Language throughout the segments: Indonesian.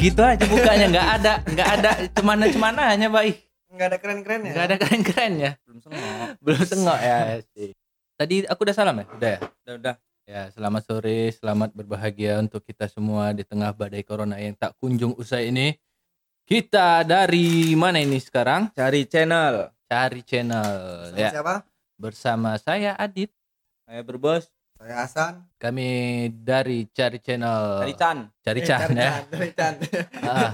gitu aja bukanya nggak ada nggak ada cemana cemananya baik Enggak ada keren-keren ya. nggak ada keren kerennya belum sengok. Belum tengok ya sih. Tadi aku udah salam ya? Udah ya? Udah udah. Ya selamat sore selamat berbahagia untuk kita semua di tengah badai corona yang tak kunjung usai ini. Kita dari mana ini sekarang? Cari channel. Cari channel Sama ya. Siapa? bersama saya Adit. Saya berbos Saya Hasan. kami dari cari channel cari Chan cari Eh, Chan Chan, ya Chan, Cari Chan. Ah,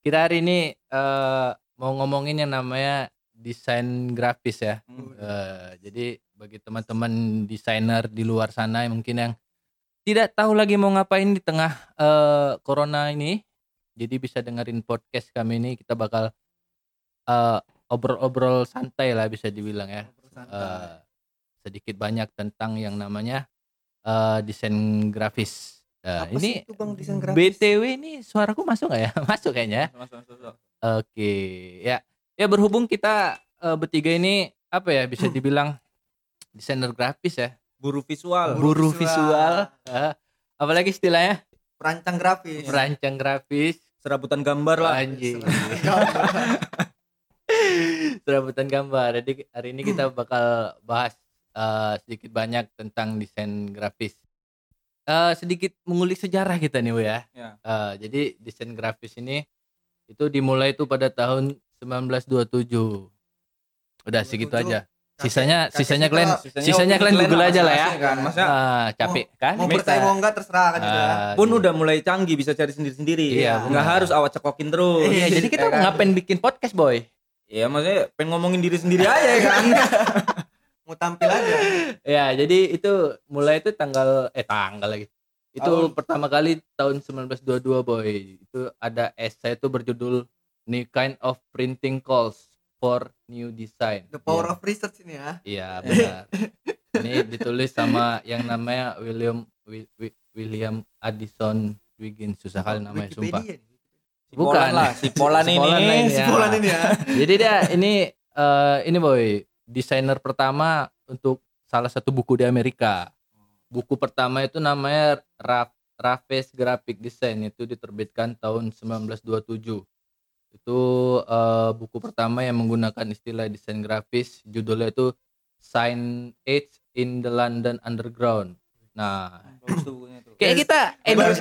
kita hari ini eh, mau ngomongin yang namanya desain grafis ya. Hmm. Eh, jadi bagi teman-teman desainer di luar sana yang mungkin yang tidak tahu lagi mau ngapain di tengah eh, corona ini, jadi bisa dengerin podcast kami ini. Kita bakal eh, obrol-obrol santai lah bisa dibilang ya. Eh, sedikit banyak tentang yang namanya eh, desain grafis. Nah, Apa ini sih itu Bang desain grafis? BTW ini suaraku masuk nggak ya? Masuk kayaknya. Masuk, masuk, masuk. Oke, ya, ya berhubung kita eh, bertiga ini apa ya bisa dibilang desainer grafis ya, buru visual Buru buru visual. visual, eh, apalagi istilahnya Perancang grafis. perancang grafis, serabutan gambar lah anjing, serabutan gambar. Jadi hari ini kita bakal bahas eh, sedikit banyak tentang desain grafis. Eh, sedikit mengulik sejarah kita nih, Bu ya. Ya. Eh, jadi desain grafis ini itu dimulai itu pada tahun 1927. Udah segitu 27. aja. Sisanya Kakek sisanya kalian sisanya kalian Google aja lah ya. kan masa Ah, capek kan? Mau percaya mau enggak terserah kan gitu ya. Ah, pun di- udah mulai canggih bisa cari sendiri-sendiri Iya, nggak benar. harus awak cekokin terus Iya, jadi kita Ya kan? ngapain bikin podcast, boy? Iya maksudnya pengen ngomongin diri sendiri aja ya kan Mau tampil aja. Ya, jadi itu mulai itu tanggal eh tanggal lagi. Itu Tahun. pertama kali tahun 1922, boy. Itu ada esai itu berjudul New Kind of Printing Calls for New Design. The power Iya. of research ini ya. Iya benar. Ini ditulis sama yang namanya William Wi- Wi- William Addison Wiggins susah kali namanya sumpah. Wikipedia. si Bukan. Lah si Polan Si ini Polan ini, Si ya. Polan ini ya. Jadi dia ini eh, ini boy desainer pertama untuk salah satu buku di Amerika. Buku pertama itu namanya Ra- Raffes Graphic Design itu diterbitkan tahun 1927. Itu eh, buku pertama yang menggunakan istilah desain grafis. Judulnya itu Sign Age in the London Underground. Nah, Bagus tuh bukunya tuh. kayak kita baca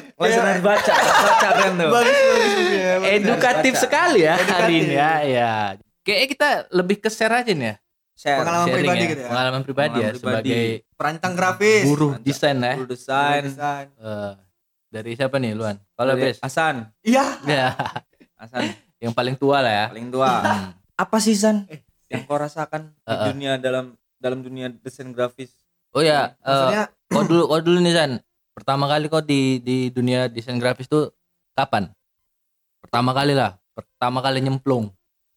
baca keren tuh Bagus bagus bukunya, bagus. edukatif baca. sekali ya hari Edukatif. ini ya. ya. Kayak kita lebih ke share aja nih ya. Share. Pengalaman sharing pribadi ya. gitu ya? Pengalaman pribadi ya Pengalaman pribadi. sebagai Perancang grafis. buruh Perancang. desain ya. Guru desain Desain. Eh, dari siapa nih Luan? Kalau Bes? Hasan Iya. Ya, Hasan yang paling tua lah ya. paling tua Hmm. apa sih San Eh, yang kau rasakan di Uh-uh. dunia dalam dalam dunia desain grafis Oh ya, eh, Maksudnya kau dulu kau dulu nih San. Pertama kali kau di di dunia desain grafis tuh kapan? Pertama kali lah. Pertama kali nyemplung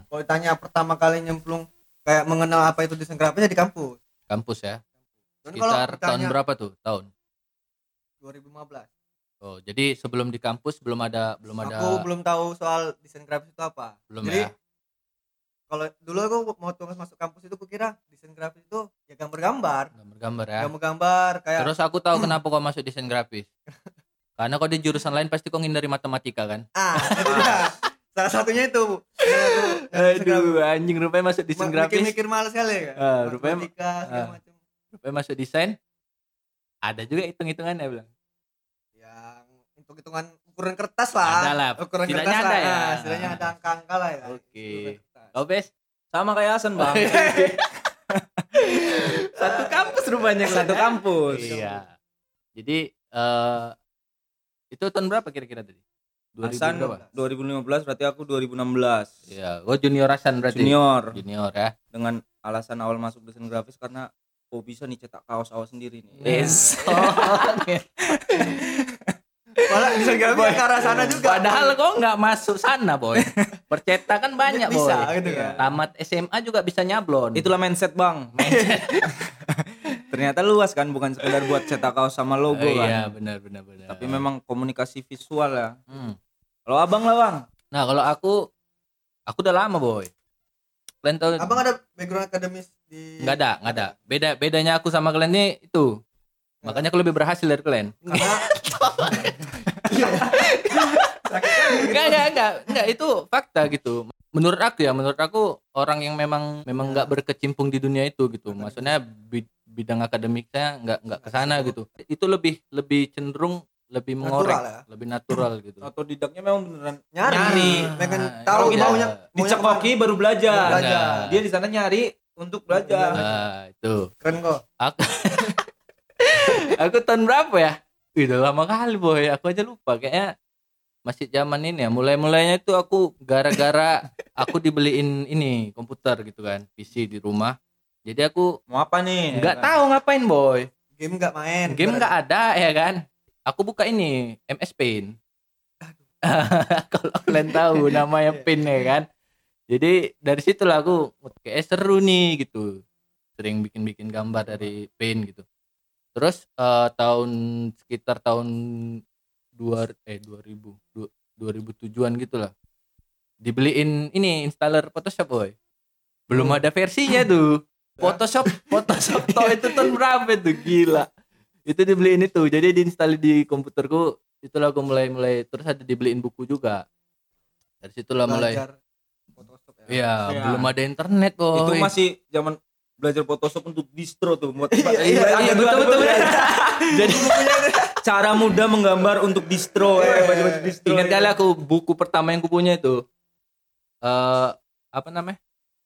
kalau ditanya pertama kali nyemplung kayak mengenal apa itu desain grafis ya di kampus. kampus ya. Dan kalau Sekitar tahun berapa tuh? Tahun. 2015. Oh, jadi sebelum di kampus belum ada belum ada Aku belum tahu soal desain grafis itu apa. belum Jadi ya. kalau dulu aku mau tugas masuk kampus itu kukira desain grafis itu ya gambar-gambar, Gambar-gambar ya. gambar-gambar kayak Terus aku tahu kenapa kau masuk desain grafis. Karena kau di jurusan lain pasti kau ngindari matematika kan. ah itu dia. Salah satunya itu. Grafis. anjing rupanya masuk desain Ma- grafis. Mikir-mikir males kali ya. Ah, rupanya- Matematika segala macam. Rupanya masuk desain. Ada juga hitung-hitungannya bilang. Yang hitung-hitungan ukuran kertas lah. Ada lah, Ukuran kertas ada lah. ya. Ah, setidaknya ada angka-angka lah ya. Oke. Kertas. Kau bes sama kayak Hasan bang satu kampus rupanya satu kampus Iya. Jadi eh itu tahun berapa kira-kira tadi? 2000 Hasan berapa? 2015 berarti aku 2016 Iya, gua junior Hasan berarti. junior Junior ya. dengan alasan awal masuk desain grafis karena oh bisa nih cetak kaos awal sendiri nih Yes. Malah desain grafis ke arah sana juga. Padahal kok nggak masuk sana, boy. Percetakan banyak, boy. bisa gitu Iya. kan. Tamat SMA juga bisa nyablon. itulah mindset bang ternyata luas kan bukan sekedar buat cetak kaos sama logo Oh, kan iya, benar benar benar. tapi memang komunikasi visual ya Hmm. kalau abang lah bang Nah, kalau aku aku udah lama, boy. Kalian tahu Abang ada background akademis di nggak ada, nggak ada. Beda bedanya aku sama kalian nih itu. Makanya aku lebih berhasil dari kalian. Karena Iya. enggak enggak enggak enggak itu fakta gitu menurut aku ya menurut aku orang yang memang memang nggak berkecimpung di dunia itu gitu maksudnya bi- bidang akademiknya nggak nggak ke sana gitu. Itu lebih lebih cenderung lebih mengorek Natural ya. lebih natural gitu. Atau didaknya memang beneran nyari, Nyari. pengen Nah, tahu kalau kita maunya dicekoki baru belajar. Belajar. Nah. Dia di sana nyari untuk belajar. nah itu. Keren kok. Aku aku tahun berapa ya? Udah lama kali boy. Aku aja lupa. Kayaknya masih zaman ini ya. Mulai mulainya itu aku gara-gara aku dibeliin ini komputer gitu kan. PC di rumah jadi aku Mau apa nih? nggak Ya kan? tahu ngapain boy. Game nggak main game nggak ada ya kan? Aku buka ini MS Paint kalau kalian tahu namanya Paint ya kan? Jadi dari situ lah aku kayak seru nih gitu. Sering bikin-bikin gambar dari Paint gitu. Terus eh, tahun sekitar tahun dua eh 2000 du- 2007an gitu lah. Dibeliin ini installer Photoshop boy. Belum Hmm. ada versinya tuh Photoshop Photoshop toh itu tahun berapa tuh gila itu dibeliin itu jadi diinstal di komputerku itulah aku mulai mulai terus ada dibeliin buku juga dari situlah mulai belajar Photoshop ya iya Iya. belum ada internet boy Itu masih zaman belajar Photoshop untuk distro tuh. Buat Iya, iya, iya, betul, betul, betul. Jadi cara mudah menggambar untuk distro. Iya, eh, baca-baca distro. ingat itu. kali aku buku pertama yang kupunya itu eh apa namanya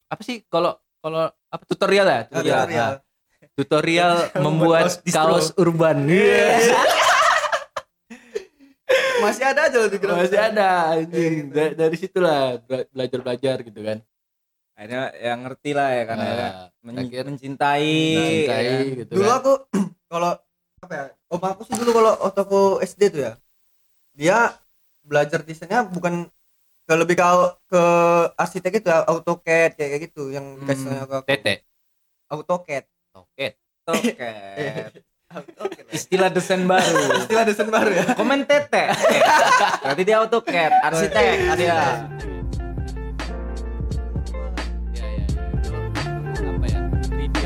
apa sih kalau kalau apa tutorial ya Ah, tutorial, tutorial. Ah, tutorial membuat kaos urban Iya. masih ada aja loh di grup masih ada Iya, anjing gitu. Da- dari situlah belajar belajar gitu kan Akhirnya yang ngerti lah ya kan. Nah, men- akhir- mencintai. mencintai ya kan. gitu dulu kan aku kalau apa ya om aku sih dulu kalau aku SD tuh ya dia belajar desainnya bukan ke lebih ke ke arsitek itu ya AutoCAD kayak gitu yang Hmm. dikasih sama aku tete AutoCAD Oke. AutoCAD Istilah desain baru. istilah desain baru ya Komen tete. Berarti dia AutoCAD, arsitek. Arsitek. Dia. ya ya ya Itu apa ya 3D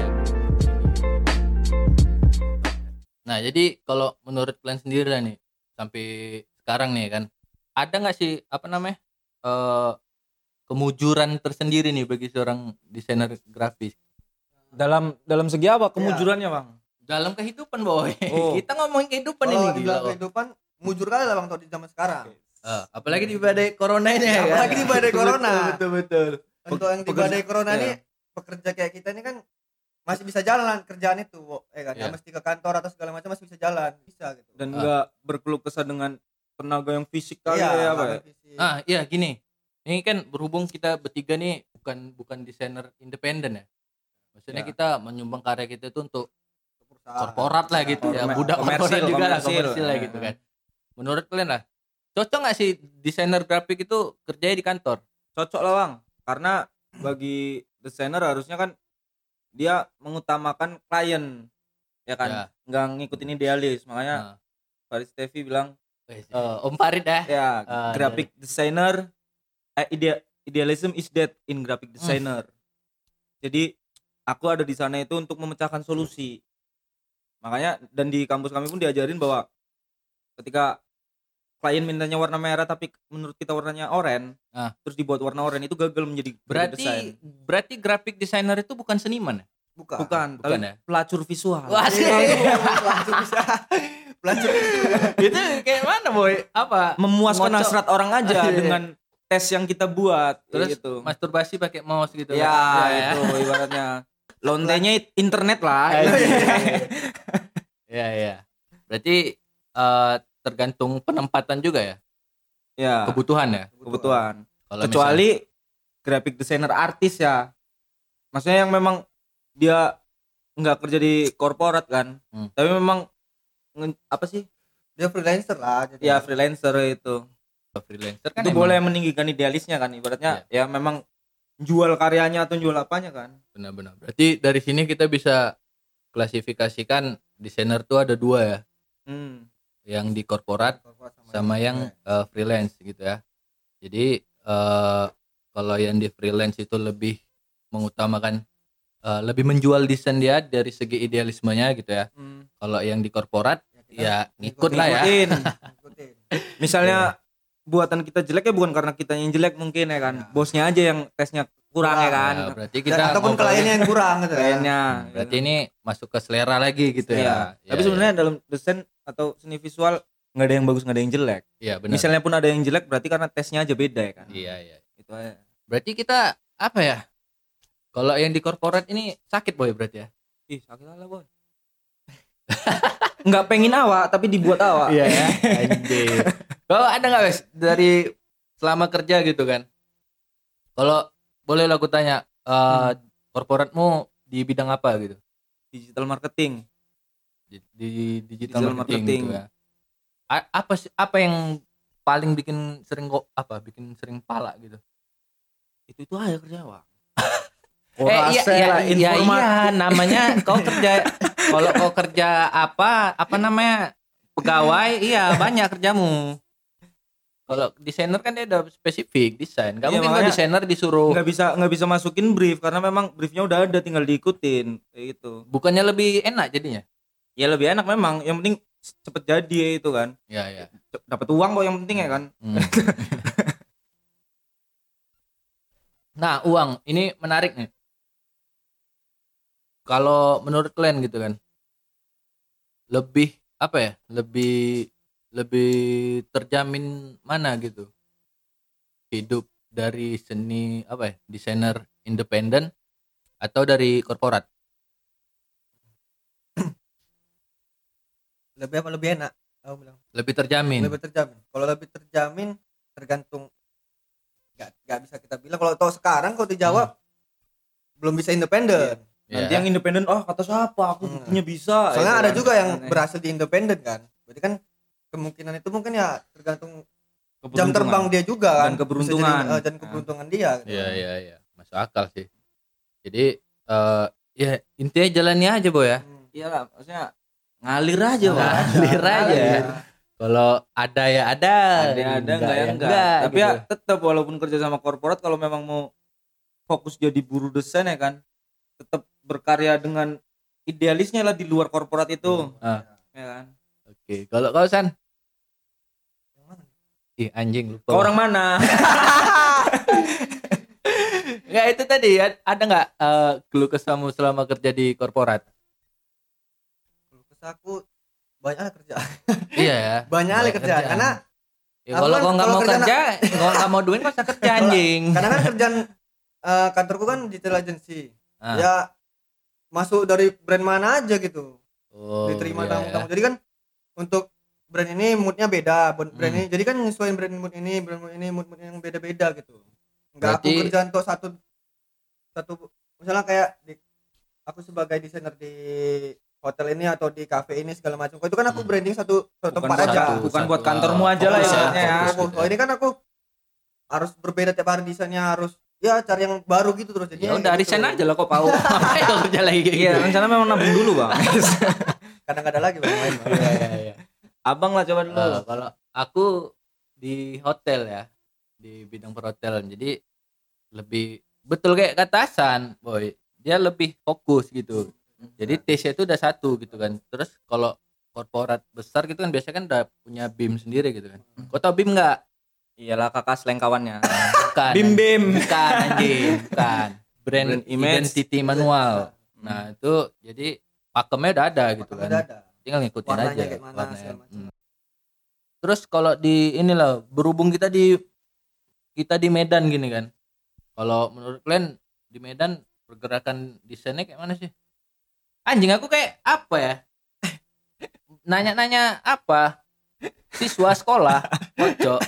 nah jadi kalau menurut kalian sendiri nih sampai sekarang nih kan ada nggak sih apa namanya eh kemujuran tersendiri nih bagi seorang desainer grafis Dalam dalam segi apa kemujurannya, Bang? dalam kehidupan boy Oh. kita ngomongin kehidupan kalau ini dalam kehidupan mujur kali lah bang tau di zaman sekarang Eh, apalagi di badai corona ini ya kan? Apalagi di badai corona. betul betul, betul. untuk yang di badai corona iya. ini pekerja kayak kita ini kan masih bisa jalan kerjaan itu ya kan Iya. Nggak mesti ke kantor atau segala macam masih bisa jalan bisa gitu Dan Ah. enggak berkeluh kesah dengan tenaga yang fisik kali iya ya, Pak. ya? ngambil visi. ah iya gini ini kan berhubung kita bertiga nih bukan bukan desainer independen ya maksudnya Ya. kita menyumbang karya kita itu untuk korporat lah gitu ya budak komersil, korporat juga lah komersil. komersil lah gitu kan menurut kalian lah cocok nggak sih desainer grafik itu kerjanya di kantor Cocok lah, Bang. Karena bagi desainer harusnya kan dia mengutamakan klien ya kan Ya. nggak ngikutin idealis makanya nah, Faris Tevi bilang eh, Om Farid ya ya Ah, graphic designer eh, ide- idealism is dead in graphic designer jadi aku ada di sana itu untuk memecahkan solusi makanya dan di kampus kami pun diajarin bahwa ketika klien mintanya warna merah tapi menurut kita warnanya oranye Ah. terus dibuat warna oranye itu gagal menjadi graphic design. berarti berarti graphic designer itu bukan seniman ya? bukan bukan, bukan tapi ya? pelacur visual Wah, sih. langsung belajar. Itu kayak mana boy? Apa? Memuaskan Ngocok. hasrat orang aja Iya. dengan tes yang kita buat terus gitu. masturbasi pakai mouse gitu ya, kan? itu ibaratnya. Lontenya internet lah. Ah, ya ya berarti eh, tergantung penempatan juga ya? Ya. Kebutuhan ya? Kebutuhan. Kalau kecuali graphic designer artis ya. Maksudnya yang memang dia nggak kerja di korporat kan. Hmm. tapi memang apa sih? Dia freelancer lah jadi ya freelancer itu. Misalnya freelancer. Kan itu emang boleh meninggikan idealisnya kan ibaratnya ya. memang jual karyanya atau jual apanya kan. Benar-benar. Berarti dari sini kita bisa klasifikasikan desainer tuh ada dua ya? Hmm. yang di korporat Korporat sama yang eh, freelance gitu ya. Jadi eh, kalau yang di freelance itu lebih mengutamakan eh, lebih menjual desain dia dari segi idealismenya gitu ya Hmm. kalau yang di korporat kita ya ngikut lah ya Ngikutin. ngikutin. misalnya buatan kita jelek ya bukan karena kita yang jelek mungkin ya kan Ya. bosnya aja yang tesnya kurang ya Kurang, kan Ya, berarti Dan- kita ataupun ngobrolnya- kliennya yang kurang gitu ya. kayaknya Hmm, berarti ini masuk ke selera lagi gitu Iya. ya. tapi sebenarnya dalam desain atau seni visual nggak ada yang bagus nggak ada yang jelek Iya benar. misalnya pun ada yang jelek berarti karena tesnya aja beda ya kan Iya iya. itu aja Berarti kita apa ya? Kalau yang di korporat ini sakit boy berarti ya? ih sakit lah boy nggak pengen awak tapi dibuat awak Iya ya. Anjir. Kalau ada nggak wes dari selama kerja gitu kan? Kalau boleh lah aku tanya, eh korporatmu di bidang apa gitu? digital marketing Di, di digital, Digital marketing, marketing. gitu ya. A- apa sih apa yang paling bikin sering kok apa bikin sering pala gitu? itu itu aja kerja awak eh iya iya, lah, iya, iya, namanya kau kerja kalau kau kerja apa apa namanya pegawai iya banyak kerjamu. Kalau desainer kan dia udah spesifik desain. Nggak Iya, mungkin desainer disuruh nggak bisa nggak bisa masukin brief karena memang briefnya udah ada tinggal diikutin kayak gitu. Bukannya lebih enak jadinya? Ya lebih enak memang. Yang penting cepet jadi ya itu kan. Ya ya Cep- dapat uang kok yang penting ya kan. Hmm. nah uang. Ini menarik nih kalau menurut kalian gitu kan lebih apa ya? Lebih lebih terjamin mana gitu? Hidup dari seni apa ya? Desainer independen atau dari korporat? Lebih apa? Lebih enak? Aku bilang. lebih terjamin. Lebih terjamin. Kalau lebih terjamin tergantung. Nggak nggak bisa kita bilang. Kalau tahu sekarang kalau dijawab belum bisa independen. Ya. nanti yang independen oh kata siapa aku Hmm. buktinya bisa Soalnya Itu ada kan. juga yang Aneh. berhasil di independen kan. Berarti kan kemungkinan itu mungkin ya tergantung jam Keberuntungan. terbang dia juga kan Dan keberuntungan. Bisa jadi, eh, dan Nah. keberuntungan dia gitu. Iya iya iya masuk akal sih jadi eh ya intinya jalannya aja boy ya Hmm. iya lah maksudnya ngalir aja Pak. Ngalir aja. Ngalir. kalau ada ya ada ada ada enggak ya enggak tapi gitu. ya tetap walaupun kerja sama korporat kalau memang mau fokus jadi buruh desain ya kan tetap berkarya dengan idealisnya lah di luar korporat itu. Ah. ya kan? Oke kalau kau san? Ih anjing lupa Kau orang mana? Enggak itu tadi ad- ada nggak eh keluh kesahmu selama kerja di korporat? Kalau kesah aku banyak lah kerjaan. iya ya. Banyak lah kerjaan. karena ya, kalau kan- kau nggak kalau mau kerja kau nggak mau duit usah kerja anjing. karena kan kerjaan eh, kantorku kan digital agency. Ah. Ya masuk dari brand mana aja gitu. oh, diterima iya, tamu-tamu. Jadi kan untuk brand ini moodnya beda, brand brand ini. Jadi kan nyesuaiin brand mood ini, brand mood ini, mood mood yang beda-beda gitu. Enggak aku Berarti- kerjaan untuk satu satu misalnya kayak di, aku sebagai desainer di hotel ini atau di cafe ini segala macam. Itu kan aku Hmm. branding satu satu bukan tempat buat, aja. satu- bukan satu, buat kantormu ah, aja lah ya, ya. Oh, ini kan aku harus berbeda tiap hari desainnya harus ya cari yang baru gitu terus ya jadi udah resign aja lah kok pau kau kerja lagi iya gitu? rencana memang nabung dulu bang. Kadang ada lagi bang main, Bang. Iya, iya, iya. abang lah coba dulu. Eh, kalau aku di hotel ya di bidang perhotelan. Jadi lebih betul kayak kata Hasan boy. Dia lebih fokus gitu. Jadi taste itu udah satu gitu kan. Terus kalau korporat besar gitu kan biasanya kan udah punya BIM sendiri gitu kan. Kau tau BIM nggak? Iyalah kakak seleng kawannya bukan bim bim. Bukan anjing. Bukan. Brand, Brand image. identity manual. Nah itu jadi pakemnya udah ada gitu kan. Udah ada. tinggal ngikutin Warnanya aja kayak mana, warnanya. Hmm. terus kalau di inilah berhubung kita di kita di Medan gini kan. Kalau menurut kalian di Medan pergerakan desainnya kayak mana sih? Anjing aku kayak apa ya? Nanya-nanya apa? Siswa sekolah pojok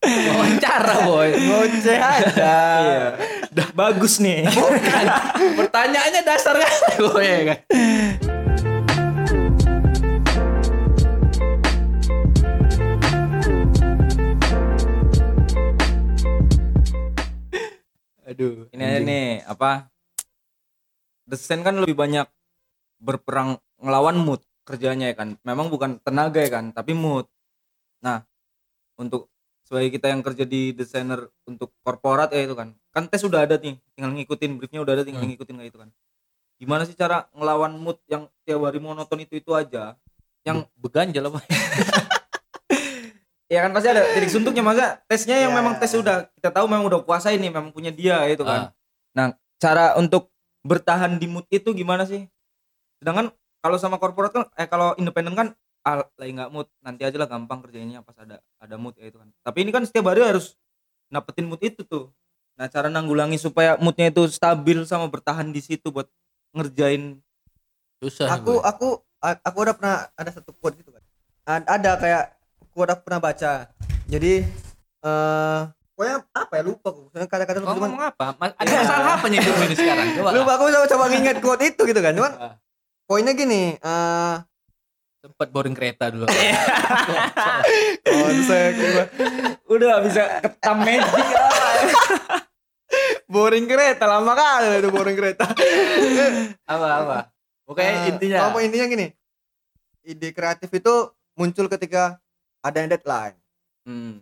wawancara boy. Ngoceh aja iya bagus nih. Bukan. Pertanyaannya dasar kan boy ya kan. Aduh ini aja nih apa? Desain kan lebih banyak berperang ngelawan mood kerjanya ya kan? Memang bukan tenaga ya kan? Tapi mood. Nah untuk sebagai kita yang kerja di desainer untuk korporat ya itu kan kan tes udah ada nih tinggal ngikutin briefnya udah ada tinggal Hmm. ngikutin kayak itu kan gimana sih cara ngelawan mood yang tiap hari monoton itu itu aja yang beganjal apa ya kan pasti ada titik suntuknya masa tesnya yang Ya. memang tes udah kita tahu memang udah kuasa ini memang punya dia itu kan Ah. nah cara untuk bertahan di mood itu gimana sih sedangkan kalau sama korporat kan eh kalau independen kan ah, lagi nggak mood nanti aja lah gampang kerjainnya pas ada ada mood ya itu kan. Tapi ini kan setiap hari harus dapetin mood itu tuh. Nah cara nanggulangi supaya moodnya itu stabil sama bertahan di situ buat ngerjain susah aku Boy. aku aku udah pernah ada satu quote gitu kan. Ada kayak aku pernah baca. Jadi eh pokoknya apa ya lupa aku. Kau lupa ngomong apa? Mas- ada masalah apa nih ini sekarang? Coba lupa aku coba coba nginget quote itu gitu kan. Cuman poinnya gini eh sempat boring kereta dulu. Konsep udah bisa ketam magic. Boring kereta lama kali itu boring kereta. Apa apa? Pokoknya Eh, intinya apa intinya gini. Ide kreatif itu muncul ketika ada deadline. Hmm.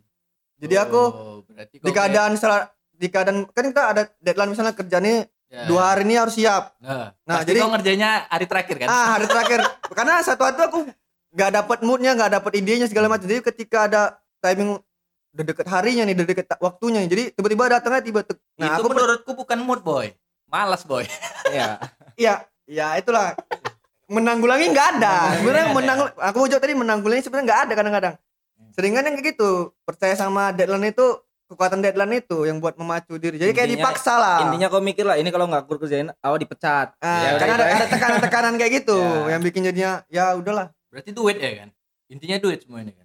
jadi aku Oh, berarti di keadaan salah di keadaan kan kita ada deadline misalnya kerjanya kayak- dua hari ini harus siap. Nah, Nah, jadi- kau ngerjainnya hari terakhir kan? Ah hari terakhir. Karena satu hari itu aku nggak dapat moodnya nggak dapat idenya segala macam. Jadi ketika ada timing udah deket harinya nih udah deket waktunya nih. jadi tiba-tiba datangnya tiba tek- nah itu aku menurutku bukan mood boy. Malas boy. Ya iya. Ya itulah. Menanggulangi nggak ada. Sebenarnya nggak ada. menang aku jawab tadi menanggulangi sebenarnya nggak ada kadang-kadang. Seringan yang kayak gitu. Percaya sama deadline itu kekuatan deadline itu yang buat memacu diri. Jadi kayak Intinya- dipaksa lah. intinya kau mikir lah ini kalau nggak aku kerjain awal dipecat. Ah, Ya, karena udah, ada, itu ada tekanan-tekanan kayak gitu Ya. yang bikin jadinya ya udahlah. Berarti duit ya kan? Intinya duit semua ini kan?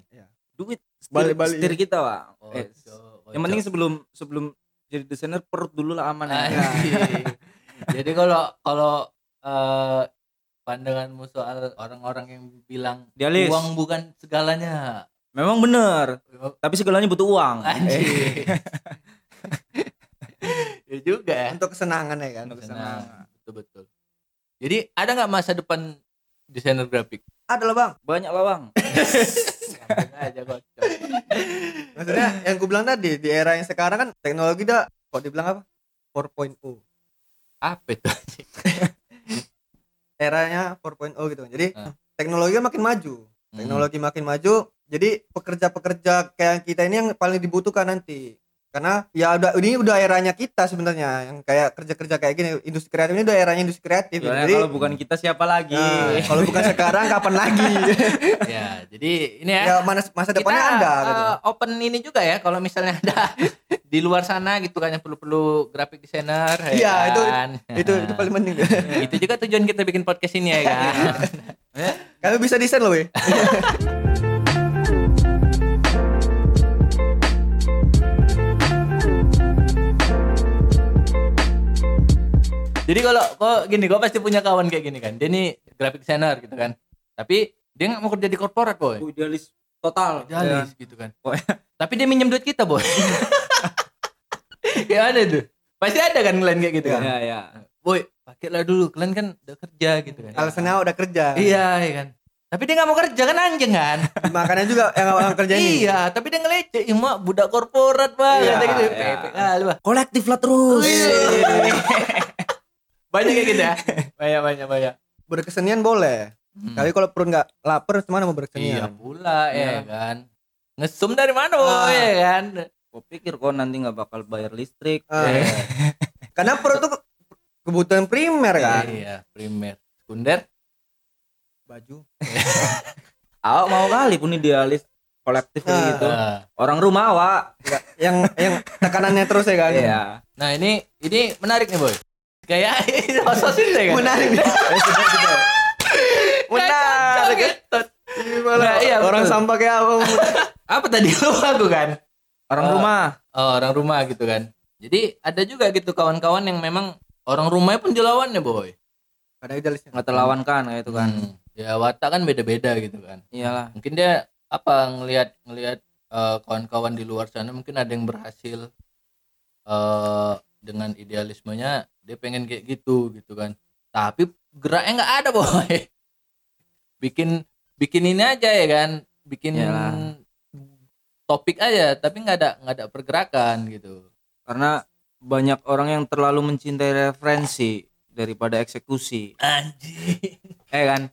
Duit. Setir, Balik-balik. setir kita pak. Oh, Eh, Ojo, yang ojo. penting sebelum sebelum jadi desainer perut dulu lah aman ya. Jadi kalau kalau eh, pandanganmu soal orang-orang yang bilang Dialis. uang bukan segalanya memang bener tapi segalanya butuh uang. Eh, anjing. Ya juga ya. Untuk kesenangan ya kan Untuk Senang. betul betul jadi ada nggak masa depan desainer grafik? Ada lah bang. Banyak lah bang. Aja kocok. maksudnya yang gue bilang tadi di era yang sekarang kan teknologi dah kok dibilang apa? 4.0 apa itu eranya 4.0 gitu. Jadi Ah. teknologi makin maju. Hmm. teknologi makin maju jadi pekerja-pekerja kayak kita ini yang paling dibutuhkan nanti. Karena ya udah ini udah eranya kita sebenarnya yang kayak kerja-kerja kayak gini. Industri kreatif ini udah eranya industri kreatif. Ya, jadi kalau bukan kita siapa lagi? Nah, kalau bukan sekarang kapan lagi? Ya jadi ini ya. Ya mana masa depannya kita ada gitu. eh, open ini juga ya kalau misalnya ada di luar sana gitu kan yang perlu-perlu graphic designer ya Iya, itu- kan? itu itu paling penting. Itu juga tujuan kita bikin podcast ini ya kan? Kami bisa desain loh weh jadi kalau kok gini kok pasti punya kawan kayak gini kan? Dia nih graphic designer gitu kan. Tapi dia nggak mau kerja di korporat boy. Idealis total. Idealis gitu kan. Boy. tapi dia minjem duit kita boy. Ya ada tuh. Pasti ada kan kalian kayak gitu ya kan? Ya, ya. boy pakailah dulu. Kalian kan udah kerja gitu kan. Alasannya udah kerja. Iya iya kan. Tapi dia nggak mau kerja kan anjing kan? Makanya juga yang orang kerja ini. Iya tapi dia ngeleceh Ih, mak budak korporat banget Iya, gitu. Iya. Kali, Bang. kolektif lah terus banyak kayak gitu ya? Banyak banyak banyak. Berkesenian boleh. Hmm. tapi kalau perut nggak lapar mana mau iya berkesenian pula ya Iya. kan? Ngesum dari mana boy Ah. ya kan? Gua pikir kok nanti nggak bakal bayar listrik. Ah. Eh, karena perut tuh kebutuhan primer kan? iya primer. Sekunder? Baju. Awak mau kali pun idealis kolektif kayak Ah. gitu. Ah. orang rumah awak. Yang yang tekanannya terus ya kan? Iya. Nah ini ini menarik nih boy kayak sosis ya kan menarik menarik kan Nah, iya, orang betul. sampah kayak apa apa tadi lupa aku kan orang Ah. rumah Oh, orang rumah gitu kan. Jadi ada juga gitu kawan-kawan yang memang orang rumahnya pun dilawannya boy. ada idealisnya nggak terlawankan kayak itu kan Hmm. Ya watak kan beda-beda gitu kan. iyalah Mungkin dia apa ngelihat ngelihat eh, kawan-kawan di luar sana mungkin ada yang berhasil eh dengan idealismenya dia pengen kayak gitu gitu kan. Tapi geraknya nggak ada boy. Bikin bikin ini aja ya kan. Bikin Iyalah. topik aja tapi nggak ada nggak ada pergerakan gitu. karena banyak orang yang terlalu mencintai referensi daripada eksekusi Anjing. eh kan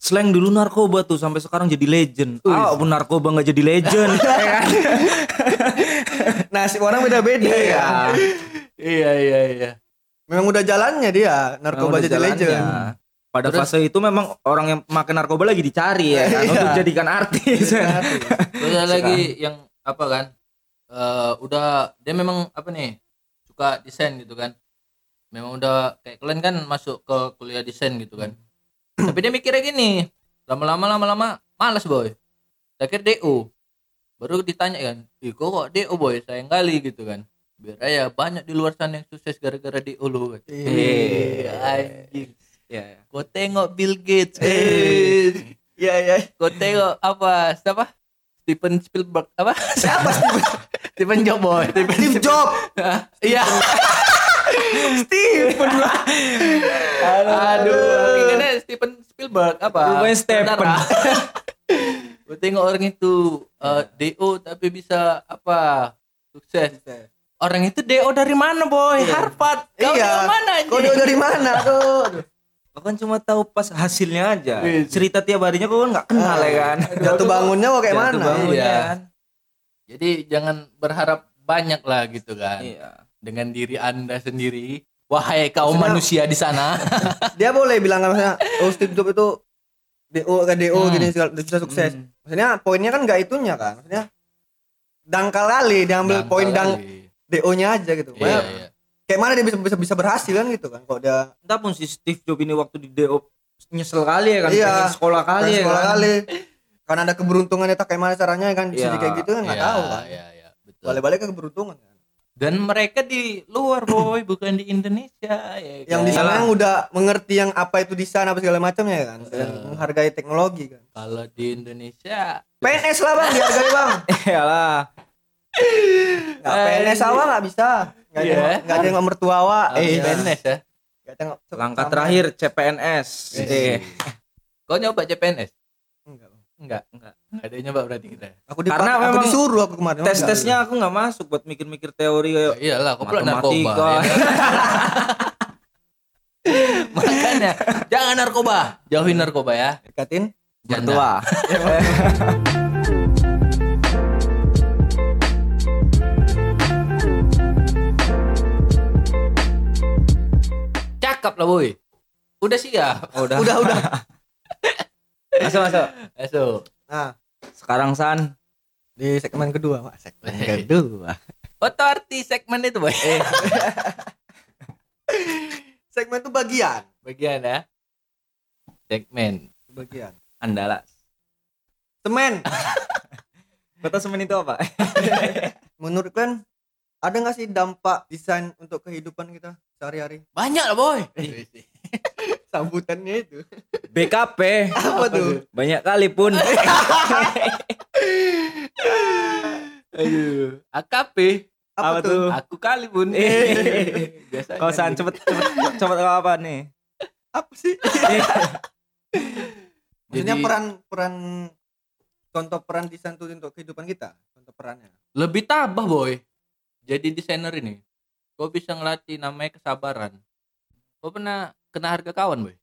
slang dulu narkoba tuh sampai sekarang jadi legend. Ah, pun narkoba nggak jadi legend. ya kan? Nasib orang beda-beda ya. Iya iya iya. Memang udah jalannya dia narkoba jadi jalannya. legend. Pada Terus- fase itu memang orang yang makan narkoba lagi dicari ya kan, Iya. untuk jadikan artis. Terus ada lagi yang apa kan? Eh udah dia memang apa nih? Suka desain gitu kan. Memang udah kayak kalian kan masuk ke kuliah desain gitu kan. Tapi dia mikirnya gini, lama-lama lama-lama malas boy. Akhir DO. Baru ditanya kan, "Ih, kok kok DO boy? Sayang kali gitu kan." Biar aja banyak di luar sana yang sukses gara-gara DO lu. Iya. anjing. Iya. Kau tengok Bill Gates. Eh. Iya iya. Kau tengok apa? Siapa? Steven Spielberg apa? Siapa Steven? Steven Jobs boy. Steven Steve Jobs. Iya. Steven. Aduh, kayaknya Steven Spielberg apa? Rupanya Stephen. Saudara. Gua tengok orang itu eh, DO tapi bisa apa? Sukses. Orang itu DO dari mana boy? Iya. Harvard. Kau Iya. dari mana Kau anjing? dari mana tuh? Kau kan cuma tahu pas hasilnya aja. Iya. Cerita tiap harinya kau kan nggak kenal ya kan. Jatuh bangunnya kok kayak Jatuh mana? bangunnya Iya. kan. Jadi jangan berharap banyak lah gitu kan. Iya. Dengan diri Anda sendiri. Wahai kaum Maksudnya- manusia di sana. Dia boleh bilang kan maksudnya, oh Steve Jobs itu DO kan DO Hmm. gini segala bisa sukses. Hmm. Maksudnya poinnya kan nggak itunya kan. Maksudnya dangkal kali diambil Dangkal poin dang kali. DO-nya aja gitu. Iya, Maksudnya, iya. Kayak mana dia bisa bisa bisa berhasil kan gitu kan. Kalau dia Entah pun si Steve Jobs ini waktu di DO nyesel kali ya kan. Iya. pengen sekolah kali pengen ya sekolah kan. kali. Karena ada keberuntungannya tak kayak mana caranya kan bisa Iya. kayak gitu kan nggak Iya, tahu kan. Iya, iya, betul. Balik-balik ke keberuntungan kan. Dan mereka di luar boy, bukan di Indonesia ya. Yang di kan? sana yang udah mengerti yang apa itu desain apa segala macamnya ya kan. Dan Iya. menghargai teknologi kan. Kalau di Indonesia PNS lah bang, dihargai bang. Iyalah. Nggak PNS awak nggak bisa. Nggak Iya. tengok, nggak tengok mertua awak. harus Eh, PNS ya. nggak tengok. Langkah sama. terakhir CPNS. Eh. Kau nyoba CPNS? Enggak. Enggak. Enggak. Enggak ada yang nyoba berarti kita. Aku di Karena aku memang disuruh aku kemarin. Tes-tesnya aku nggak masuk buat mikir-mikir teori kayak Ya iyalah, kau pula narkoba. Ya kan? Makanya jangan narkoba, jauhin narkoba ya. Dekatin. Mertua. Cakep lah boy. Udah siap. Oh, udah. Udah udah. Masuk masuk. Masuk. Nah Sekarang San. di segmen kedua pak. Segmen Eh. kedua. Foto arti segmen itu boy. Segmen itu bagian. Bagian ya. Segmen. Bagian. Andalas. Semen. Kota semen itu apa? Menurut kalian ada nggak sih dampak desain untuk kehidupan kita sehari-hari? Banyak lah boy. Sambutannya itu. BKP. Apa tuh? Banyak kali pun. Aduh. AKP. Apa, Apa tuh? tuh? Aku kali pun. Eh. Kau San cepet cepet cepet apa nih? Apa sih? Maksudnya Jadi- peran peran contoh peran desain itu untuk kehidupan kita. Contoh perannya. Lebih tabah boy. Jadi desainer ini. Kau bisa ngelatih namanya kesabaran. Kau pernah kena harga kawan boy?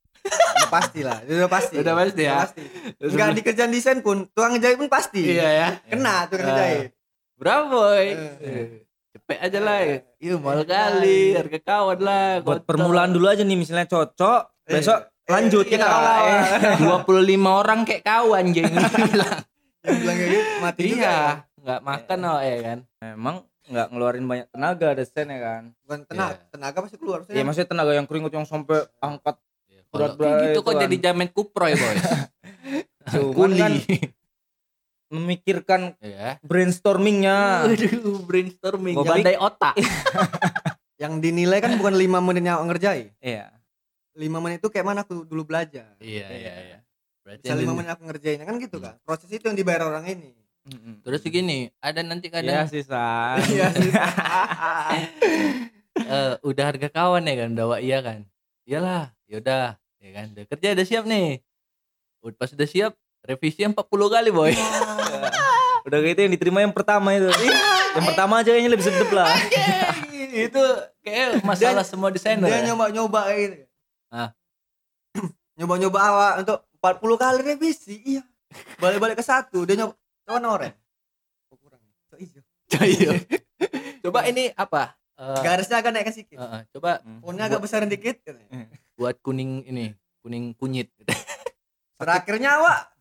Udah pasti lah, udah pasti. Udah pasti ya? Udah pasti. Enggak di kerjaan desain pun, tukang ngejahit pun pasti. ya. Kena tukang Eh. ngejahit. Berapa boy? Eh. Eh, Cepet aja lah. Iya mahal kali harga kawan lah. Buat kotor. permulaan dulu aja nih misalnya cocok, Eh. besok lanjut Iya, kita. kawan. Eh. 25 orang kayak kawan jeng. Bilang kayak gitu mati juga. iya. Nggak makan oh ya kan. Emang nggak ngeluarin banyak tenaga desain ya kan? Bukan tenaga, Iya. tenaga pasti keluar. Iya maksudnya tenaga yang keringet yang sampai angkat Kalau Berat-berat kayak gitu itu kok kan. jadi jamet kuproy boy. Cuman kan Kuli. memikirkan ya. brainstormingnya. Aduh, brainstorming. Gua Bandai otak. Yang dinilai kan bukan lima menit yang ngerjain. Iya. Lima menit itu kayak mana aku dulu belajar. iya, iya, iya. Berarti Bisa lima menit aku ngerjainnya kan gitu kan. Proses itu yang dibayar orang ini. Mm-mm. Terus gini, ada nanti Iya kadang sih San. Iya sih. eh, udah harga kawan ya kan, udah iya kan. Iyalah, yaudah, ya kan. Udah kerja udah siap nih. Udah pas udah siap, revisi 40 kali boy. Udah gitu yang diterima yang pertama itu. yang pertama aja kayaknya lebih sedep lah. itu kayak masalah semua desainer. Dia ya. nyoba-nyoba kayak gitu. Ah. Nyoba-nyoba awak untuk 40 kali revisi iya balik-balik ke satu dia nyoba coba noren oh, kurang hijau Iya. Coba ini apa? Eh, garisnya agak naikkan sedikit eh, eh, coba Hmm. fontnya agak besarin dikit katanya. buat kuning ini, kuning kunyit. terakhirnya awak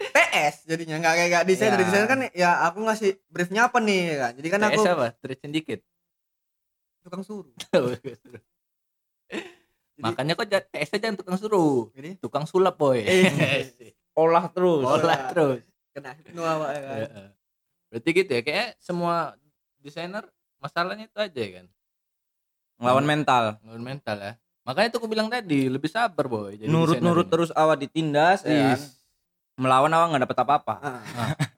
PS jadinya nggak kayak nggak desain Ya. dari desain kan ya aku ngasih briefnya apa nih ya kan jadi kan aku TS apa? Trade syndicate. tukang suruh Makanya kok TS aja tukang suruh. jadi Tukang sulap boy. Olah terus. Olah terus. Kena itu awak ya kan. Berarti gitu ya, kayak semua desainer masalahnya itu aja kan. Ngelawan mental. Ngelawan mental ya. Makanya tuh aku bilang tadi, lebih sabar boy. jadi Nurut-nurut desainer terus awak ditindas ya. kan. Melawan awak nggak dapat apa-apa. Ah,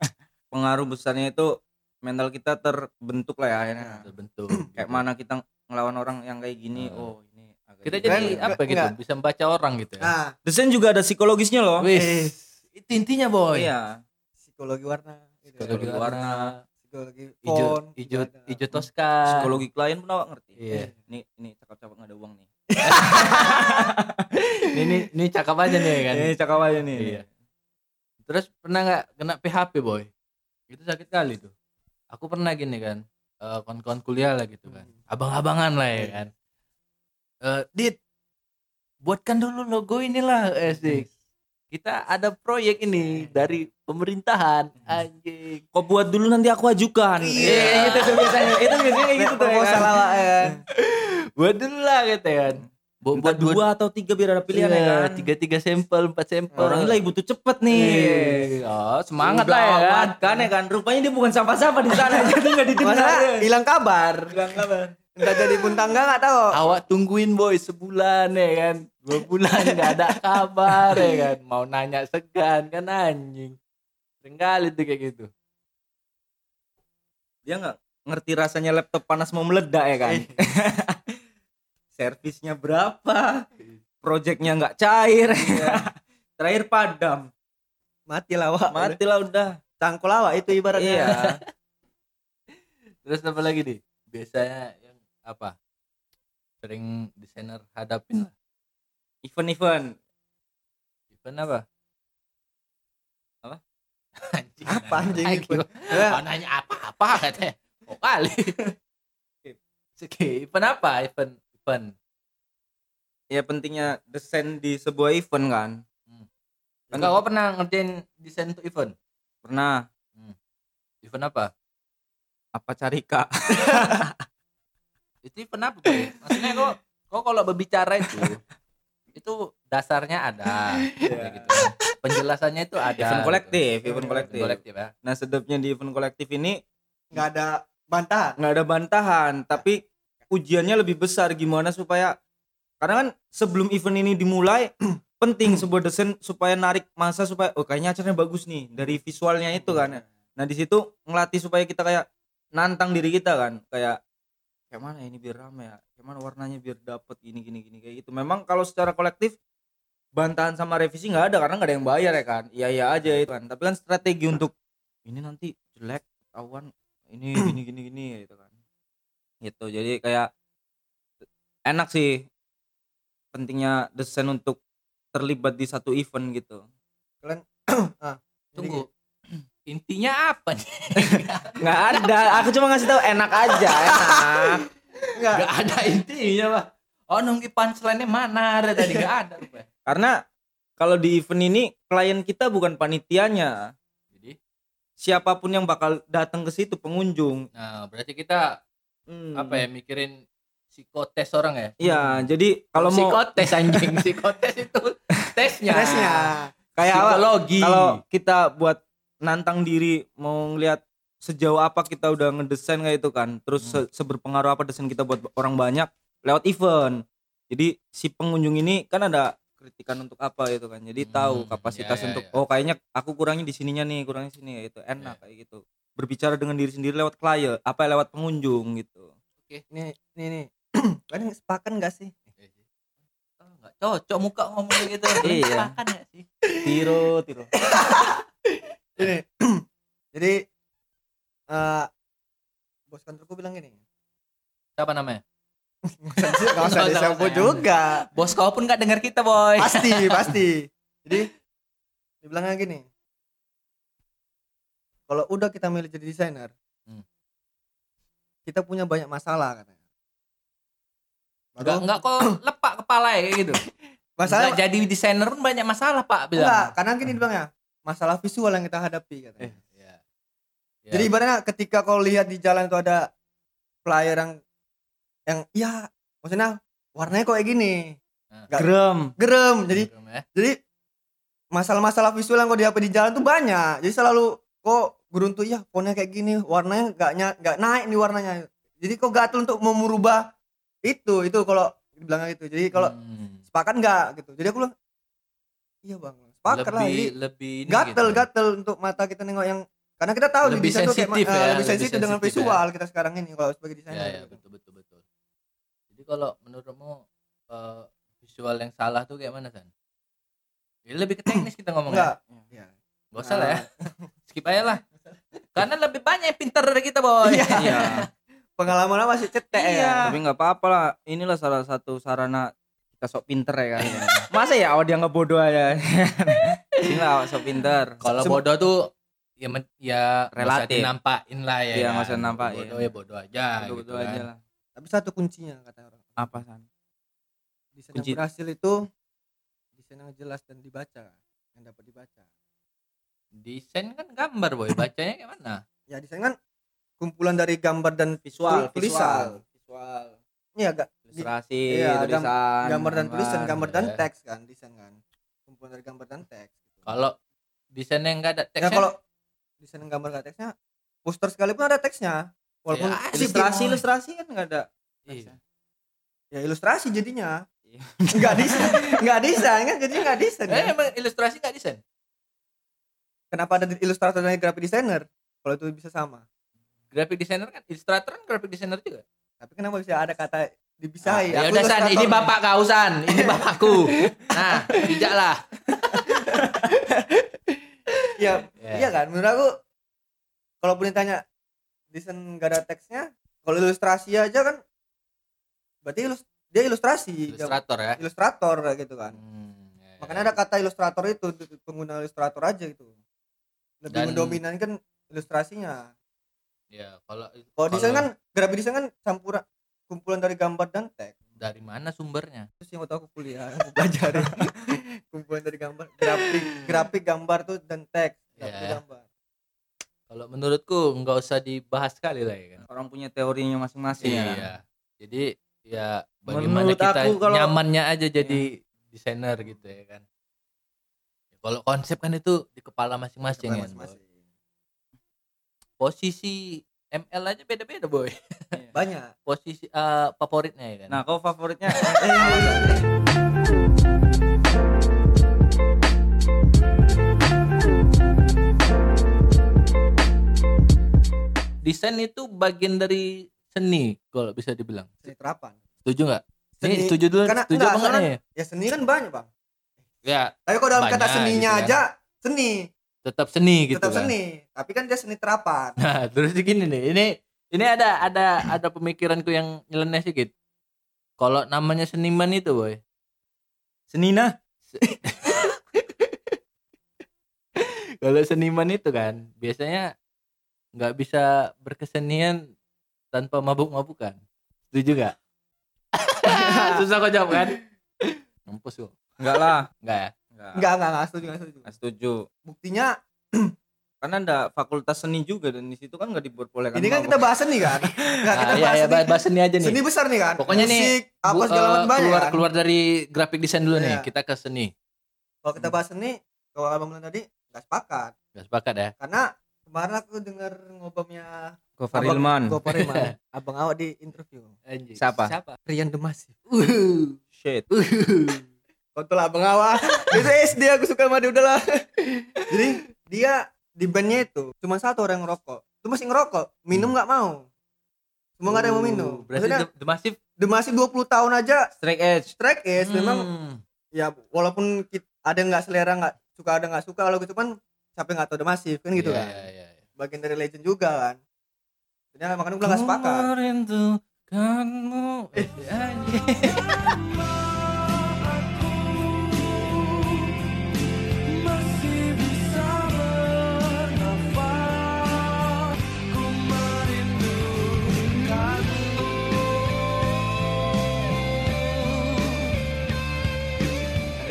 Pengaruh besarnya itu mental kita terbentuk lah ya akhirnya. ini. Terbentuk. Kayak mana kita ngelawan orang yang kayak gini, Ah. oh ini agak Kita gini. jadi Kan, apa gitu, enggak. bisa membaca orang gitu ya. nah desain juga ada psikologisnya loh. Wis. Itu intinya boy. Iya. Psikologi warna gitu ya. Psikologi Psikologi warna, psikologi hijau, hijau, hijau toska. Psikologi klien pun awak ngerti. Iya. Ini ini cakap-cakap nggak ada uang nih. ini, ini, ini cakep aja nih kan. Ini cakap aja nih. Iya. Terus pernah nggak kena PHP boy? Itu sakit kali tuh. Aku pernah gini kan, eh, kawan-kawan kuliah lah gitu kan, abang-abangan lah ya kan. Eh, Dit, buatkan dulu logo inilah asik. Kita ada proyek ini dari pemerintahan, anjing. Kok buat dulu nanti aku ajukan. Iya, gitu tuh biasanya. Itu biasanya kayak gitu tuh. ya kan. ya kan Buat dulu lah gitu kan. Bu- Buat Buat dua atau tiga biar ada pilihan ya kan. Tiga tiga sampel, empat sampel. Orang ini lagi butuh cepet nih. Iya. Oh, semangat Udah lah ya kan. kan ya kan. Rupanya dia bukan siapa-siapa di sana. Jadi nggak didengar. hilang kabar Bilang kabar. entah jadi pun tangga nggak tahu Awak tungguin boy sebulan ya kan. Dua bulan nggak ada kabar ya kan. Mau nanya segan kan anjing. Sering kali tuh kayak gitu. Dia nggak ngerti rasanya laptop panas mau meledak ya kan. Servisnya berapa? Projectnya nggak cair. Terakhir padam. mati lah awak Mati lah udah. cangkul awak itu ibaratnya Iya. Terus apa lagi nih? Biasanya yang apa? Sering desainer hadapin lah. Event-event. Event apa? Apa? Anjing. Apa anjing event? Oh, nanya apa-apa katanya. Oh kali. Oke, event apa? Event event. Ya pentingnya desain di sebuah event kan. Kan- Enggak, kau pernah ngerjain desain untuk event? Pernah Event apa? apa cari kak? Itu event apa? Boy? Maksudnya kok kok kalau berbicara itu itu dasarnya ada kayak gitu. Penjelasannya itu ada. Event gitu. kolektif, event kolektif. kolektif ya. Nah sedapnya di event kolektif ini nggak ada bantahan nggak ada bantahan, tapi ujiannya lebih besar gimana supaya karena kan sebelum event ini dimulai penting sebuah desain supaya narik masa supaya oh kayaknya acaranya bagus nih dari visualnya itu kan. Nah di situ ngelatih supaya kita kayak nantang diri kita kan kayak kayak mana ini biar rame ya, kayak mana warnanya biar dapet gini gini gini kayak gitu. Memang kalau secara kolektif bantahan sama revisi nggak ada karena nggak ada yang bayar ya kan. Iya iya aja itu kan. Tapi kan strategi untuk ini nanti jelek ketahuan ini gini gini gini gitu kan. Gitu. Jadi kayak enak sih pentingnya desain untuk terlibat di satu event gitu. Tunggu. Intinya apa nih? nggak ada aku cuma ngasih tahu enak aja enak nggak Gak ada intinya, Pak. Oh, nunggu punchline-nya mana ada tadi gak ada karena kalau di event ini klien kita bukan panitianya Jadi, siapa pun yang bakal datang ke situ pengunjung nah berarti kita Hmm. apa ya mikirin psikotes orang ya? Iya, jadi kalau mau psikotes anjing, psikotes itu tesnya. stresnya kayak psikologi. kalau kita buat nantang diri mau ngelihat sejauh apa kita udah ngedesain kayak itu kan, terus se- seberpengaruh apa desain kita buat orang banyak lewat event. Jadi si pengunjung ini kan ada kritikan untuk apa gitu kan. Jadi tahu Hmm, kapasitas ya, ya, untuk ya. oh kayaknya aku kurangnya di sininya nih, kurangnya sini itu enak kayak gitu. Berbicara dengan diri sendiri lewat klien, apa lewat pengunjung gitu. nih nih nih kalian sepakat nggak sih Oh, nggak cocok muka ngomong gitu. Iya. Makan ya sih. Tiro, tiro. ini jadi eh bos kantorku bilang gini Siapa namanya? nggak usah disebut juga Bos kau pun nggak dengar kita, boy. pasti pasti jadi dibilangnya gini kalau udah kita milih jadi desainer Hmm. kita punya banyak masalah katanya Enggak Baru- enggak kok lepak kepala ya kayak gitu. masalah jadi desainer pun banyak masalah, Pak, bilang. enggak karena gini dibilangnya masalah visual yang kita hadapi katanya Eh. Ya. Ya. jadi ibaratnya ketika kau lihat di jalan itu ada flyer yang yang ya maksudnya warnanya kok kayak gini Nggak- Gerem. gerem jadi Belum ya? jadi masalah-masalah visual yang kau dihadapi di jalan tuh banyak jadi selalu kok beruntung ya fontnya kayak gini warnanya nggak nya- nggak naik nih warnanya jadi kok gatel untuk mau merubah itu itu kalau dibilang gitu jadi kalau Hmm. sepakat nggak gitu jadi aku bilang iya bang lah lebih jadi lebih gatel gitu. gatel untuk mata kita nengok yang karena kita tahu di Lebih desain tuh kayak ya, lebih lebih sensitif dengan ya. visual kita sekarang ini kalau sebagai Ya, desainer ya, gitu. betul betul betul. Jadi kalau menurutmu eh, visual yang salah tuh kayak mana, San? Ya, lebih ke teknis kita ngomongnya. enggak ya. Gak usah lah ya. Skip aja lah. Karena lebih banyak yang pinter dari kita, boy. Iya. Iya. pengalaman masih cetek Iya. ya Tapi nggak apa-apa lah. Inilah salah satu sarana kita sok pinter ya kan. Masa ya awal dia nggak bodoh aja. Inilah awak sok pinter. Kalau Sem- bodoh tuh ya men- ya Relatif. nampakin lah ya. Iya, kan. nggak usah nampakin. Bodoh ya bodoh aja Bodoh-bodoh gitu aja kan. lah. tapi satu kuncinya kata orang Apa san? desain Kunci- yang berhasil itu desain yang jelas dan dibaca yang dapat dibaca Desain kan gambar, boy. Bacanya kayak mana? ya desain kan kumpulan dari gambar dan Visual, tulisan visual. ini agak Ilustrasi, Iya, tulisan, gambar dan tulisan gambar dan ya. teks kan desain kan kumpulan dari gambar dan teks gitu. Kalau desainnya enggak ada ya teksnya. kalau desain gambar gak teksnya poster sekalipun ada teksnya walaupun Ya, Ilustrasi, ilustrasi kan nggak ada. Iya. ya ilustrasi jadinya Iya. nggak desain nggak desain kan jadinya nggak desain Eh, kan? emang ilustrasi enggak desain? kenapa ada ilustrator dan graphic designer kalau itu bisa sama Graphic designer kan, ilustrator kan graphic designer juga. tapi kenapa bisa ada kata dipisahi ya Aku udah San, ini bapak kau San, ini bapakku. Nah, bijaklah. ya Ya. iya kan menurut aku kalau pun ditanya desain gak ada teksnya kalau ilustrasi aja kan berarti ilus dia ilustrasi Ilustrator ya. ilustrator gitu kan Hmm, ya, makanya ya. ada kata ilustrator itu pengguna ilustrator aja gitu lebih Dan- mendominankan ilustrasinya Ya, kalau kalau desain kan grafik desain kan campuran kumpulan dari gambar dan teks dari mana sumbernya? terus yang waktu aku kuliah aku pelajari kumpulan dari gambar grafik grafik gambar tuh dan teks grafik Ya. gambar Kalau menurutku nggak usah dibahas sekali lah ya kan. Orang punya teorinya masing-masing ya. Iya. Jadi ya bagaimana Menurut kita aku kalau- nyamannya aja jadi desainer gitu ya kan. Kalau konsep kan itu di kepala masing-masing Kepala kan. masing-masing. Posisi ML aja beda-beda boy. banyak Posisi eh, favoritnya ya kan. Nah, kau favoritnya desain itu bagian dari seni kalau bisa dibilang. seni terapan Setuju nggak? Ini Seni- setuju dulu. karena- setuju enggak, soalnya- nih? ya seni kan banyak bang Ya, tapi kalau dalam kata Banyak seninya gitu kan. aja seni tetap seni gitu tetap kan. seni tapi kan dia seni terapan Nah, terus gini nih. Ini ini ada ada ada pemikiranku yang nyeleneh sedikit. Kalau namanya seniman itu, boy. Senina. Kalau seniman itu kan biasanya nggak bisa berkesenian tanpa mabuk-mabukan. Setuju gak? Susah kok jawab kan? Mampus kok. Enggak lah. Enggak ya? Enggak. enggak enggak enggak setuju enggak setuju Nggak setuju. buktinya Karena ada fakultas seni juga dan di situ kan nggak diperbolehkan. ini kan kita bahas seni kan enggak kita Nah, ya, bahas ya, seni bahas, seni aja nih. seni besar nih kan Pokoknya nih, musik apa Bu- segala eh, macam banyak keluar kan keluar dari grafik desain dulu nih. Iya. Kita ke seni. kalau kita bahas seni kalau abang bilang tadi nggak sepakat Gak sepakat ya? karena kemarin aku dengar ngobamnya Gofar Abang- Hilman. Gopar Iman abang awak di interview Siapa? Siapa? Rian Demasi Uh. Shit. kontol abang awak itu SD aku suka sama dia udahlah jadi dia di bandnya itu cuma satu orang yang ngerokok. Itu masih ngerokok? Minum nggak mau? Semua nggak ada yang mau minum. Uh, Berarti maksudnya The, The Massive Demasi 20 tahun aja Strike Edge. strike memang Hmm. ya walaupun kit- ada yang nggak selera nggak suka ada nggak suka kalau gitu kan siapa yang nggak tahu Demasi kan gitu Iya, kan? iya, iya. bagian dari legend juga kan? Jadi makanya gue nggak sepakat. Merindukanmu. Eh,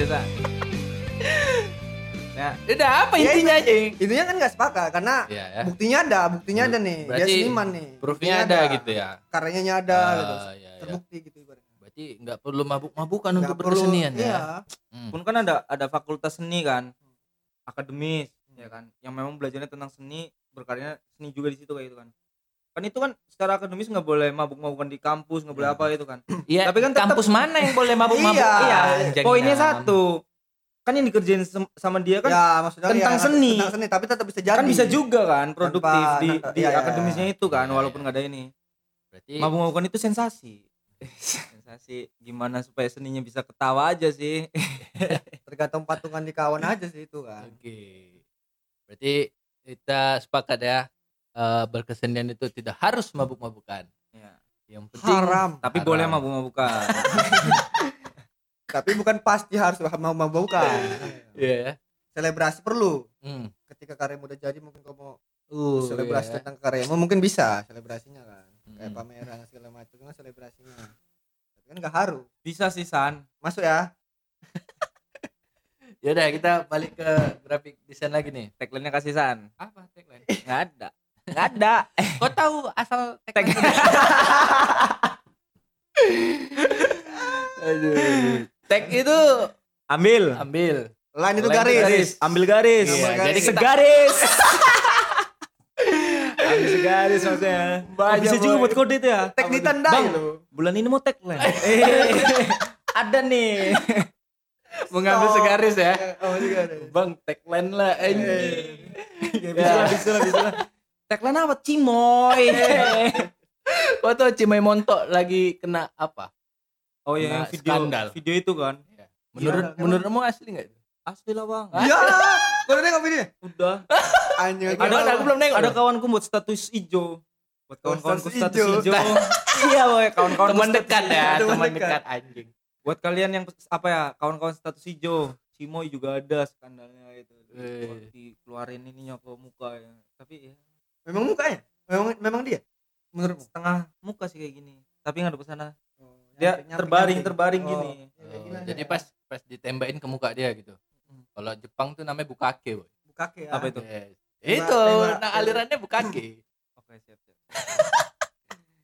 ya San ya Udah apa Ya, intinya aja? Intinya kan nggak sepakat karena Iya ya. buktinya ada, buktinya ada nih. Dia Berarti seniman nih. Proofnya Buktinya ada gitu ya. Karyanya ada gitu. Ah, iya, iya. Terbukti gitu ibaratnya. Berarti nggak perlu mabuk-mabukan untuk perlu- berkesenian Iya. ya. Hmm. pun kan ada ada fakultas seni kan akademis ya kan yang memang belajarnya tentang seni berkaryanya seni juga di situ kayak gitu kan kan itu kan secara akademis nggak boleh mabuk-mabukan di kampus nggak boleh apa gitu kan Iya, Tapi kan tetap- kampus mana yang boleh mabuk-mabuk? Iya, iya poinnya satu kan yang dikerjain sama dia kan ya, maksudnya tentang ya, seni. Tentang seni, tapi tetap bisa jadi. kan bisa juga kan produktif Tanpa- di di iya, iya, akademisnya itu kan Iya, walaupun iya. nggak ada ini Berarti mabuk-mabukan itu sensasi sensasi gimana supaya seninya bisa ketawa aja sih Tergantung patungan di kawan aja sih itu kan. Oke. Berarti kita sepakat ya eh, berkesenian itu tidak harus mabuk-mabukan. Ya. Yang penting Haram. tapi Haram. boleh mabuk-mabukan Tapi bukan pasti harus mau bukan. Iya ya. Selebrasi perlu. Hmm. Ketika karyamu udah jadi mungkin kamu Uh, selebrasi iya. tentang karyamu mungkin bisa selebrasinya kan. Kayak Hmm. pameran segala macam kan selebrasinya. Tapi kan nggak harus. bisa sih San Masuk ya. Ya udah kita balik ke grafik desain lagi nih. tagline-nya kasih San Apa tagline? nggak ada nggak ada Kau tahu asal? Aduh. Tag itu ambil ambil. Lain itu garis. garis. ambil garis Iya, Ambil jadi segaris ambil segaris maksudnya Oh, Banyak, bisa juga buat kode itu ya Tek ditandai Bang, lu. bulan ini mau tagline eh, ada nih mengambil Stop. segaris ya. Oh, juga ada. Bang, tagline lah anjing. bisa lah bisa lah bisa lah tagline apa cimoy Kau tahu Cimay Montok lagi kena apa? oh iya yang video skandal. video itu kan Menurut Iya, menurutmu asli nggak itu? asli lah bang Iya. Kau udah nengok videonya? udah Anjing. Ada- gimana? aku belum nengok ada kawanku buat status hijau buat Oh, kawan-kawanku status status hijau. iya boy kawan-kawan Teman dekat ya, teman dekat. anjing. buat kalian yang apa ya kawan-kawan status hijau Cimoy juga ada skandalnya itu dikeluarin ininya ke muka ya tapi ya Memang mukanya? Memang memang dia? Menurutmu? setengah muka sih kayak gini tapi nggak ada sana Oh, dia nyamping- terbaring nyamping. terbaring Oh, gini ya, Oh, aja. jadi pas pas ditembakin ke muka dia gitu. Kalau Jepang tuh namanya bukake, boy. bukake ya. apa itu Yes. Itu, tembak. nah alirannya bukake. oke siap siap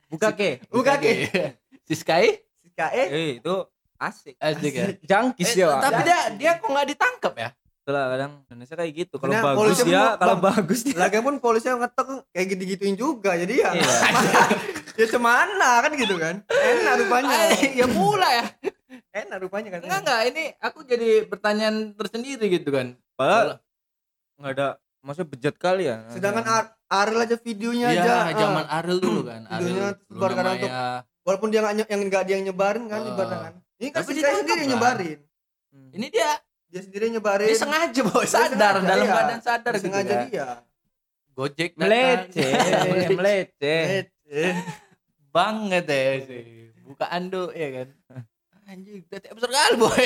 buka ke Bukake. si Sky Si KE eh itu asik asik ya. jangkis Eh, ya tapi dia dia kok nggak ditangkap ya? Itulah kadang Indonesia kayak gitu kalau Karena bagus polisi ya kalau bagus dia lagi pun polisi yang ngetok kayak gitu-gituin juga jadi ya Iya. ya cemana kan gitu kan enak rupanya ya pula ya. enak rupanya kan Enggak enggak, ini aku jadi pertanyaan tersendiri gitu kan. padahal nggak ada maksudnya bejat kali ya sedangkan Ar- Ariel aja videonya Iya, aja zaman ah. Ariel dulu kan. Ariel Videonya sebar kadang tuh. Maya. walaupun dia nye- yang nggak dia yang nyebarin kan Ah. ibaratnya kan ini kan Tapi si sendiri yang nyebarin Hmm. Ini dia dia sendiri nyebarin. Dia sengaja boy, Dia sadar sengaja, dalam iya. keadaan sadar gitu sengaja ya. dia. Gojek datang. melece melece eh banget ya sih buka ando ya kan? Anjing udah tiap besar kali boy.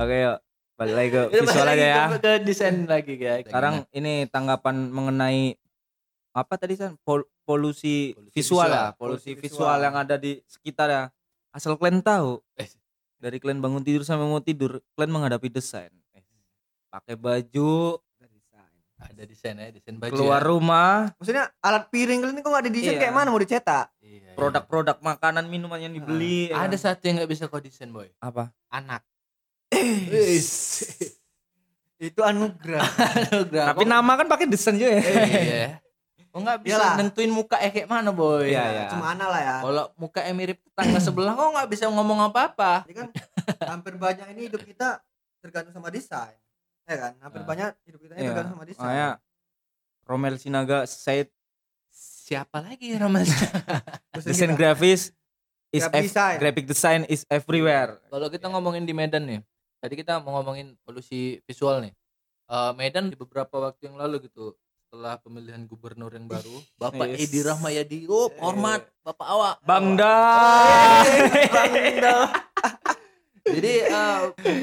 Oke yuk. Balik lagi ke visual aja ya. ke desain lagi ya sekarang ini tanggapan mengenai apa tadi san Pol- polusi, Polusi visual, visual. ya polusi Polusi visual. visual. yang ada di sekitar ya asal kalian tahu Eh. dari kalian bangun tidur sampai mau tidur kalian menghadapi desain Eh, pakai baju ada desain ya desain baju keluar ya. rumah maksudnya alat piring kalian ini kok nggak didesain Iya. kayak mana mau dicetak Iya, iya. produk-produk makanan minuman yang dibeli ya ada kan? satu yang nggak bisa kau desain boy apa anak itu anugerah tapi nama kan pakai desain juga ya iya kok nggak bisa Iyalah. nentuin muka eh kayak mana boy Iya, iya. cuma ana lah ya kalau muka mirip tetangga sebelah kok nggak bisa ngomong apa-apa Jadi kan hampir banyak ini hidup kita tergantung sama desain ya kan hampir Ah. banyak hidup kita ini Iya. tergantung sama desain makanya Romel Sinaga said siapa lagi Terus desain kita- grafis is Graphic design. graphic design is everywhere Kalau kita ngomongin di Medan nih, tadi kita mau ngomongin polusi visual nih. Eh, Medan di beberapa waktu yang lalu gitu, setelah pemilihan gubernur yang baru, Bapak Yes. Edi Rahmayadi, oh hormat Bapak awak. Bangda Jadi eh,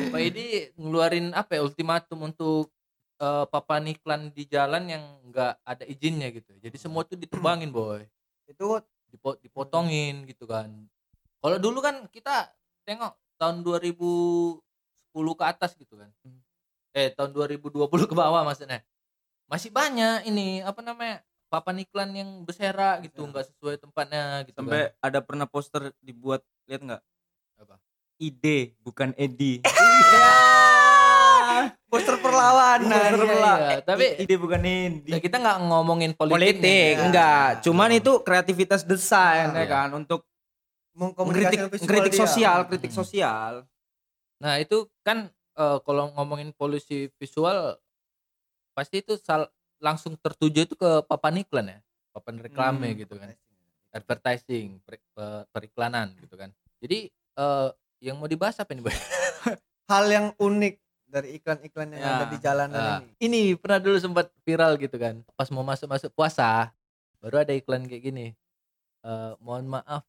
Pak Edi ngeluarin apa ya ultimatum untuk eh, papan iklan di jalan yang nggak ada izinnya gitu. Jadi semua tuh ditebangin boy, itu Dipo- dipotongin gitu kan. Kalau dulu kan kita tengok tahun 2010 ke atas gitu kan. Hmm. Eh tahun 2020 ke bawah maksudnya. Masih banyak ini apa namanya papan iklan yang bersera gitu, Ya. nggak sesuai tempatnya gitu sampai kan. ada pernah poster dibuat lihat nggak Apa? ide bukan Edi poster perlawanan Poster iya, perlawanan. iya. Tapi- ide bukan Edi Ya, kita nggak ngomongin politik, politik ya. enggak cuman Hmm. itu kreativitas desain ya Iya. kan untuk mengkomunikasikan mengkritik visual kritik dia. sosial kritik Hmm. sosial Nah itu kan eh, kalau ngomongin polusi visual pasti itu sal- langsung tertuju itu ke papan iklan ya, papan reklame Hmm. gitu kan, advertising, per- pe- periklanan gitu kan. Jadi eh, yang mau dibahas apa nih, hal yang unik dari iklan-iklan yang Ya. ada di jalanan Ah. ini Ini pernah dulu sempat viral gitu kan, pas mau masuk-masuk puasa, baru ada iklan kayak gini. Eh, mohon maaf,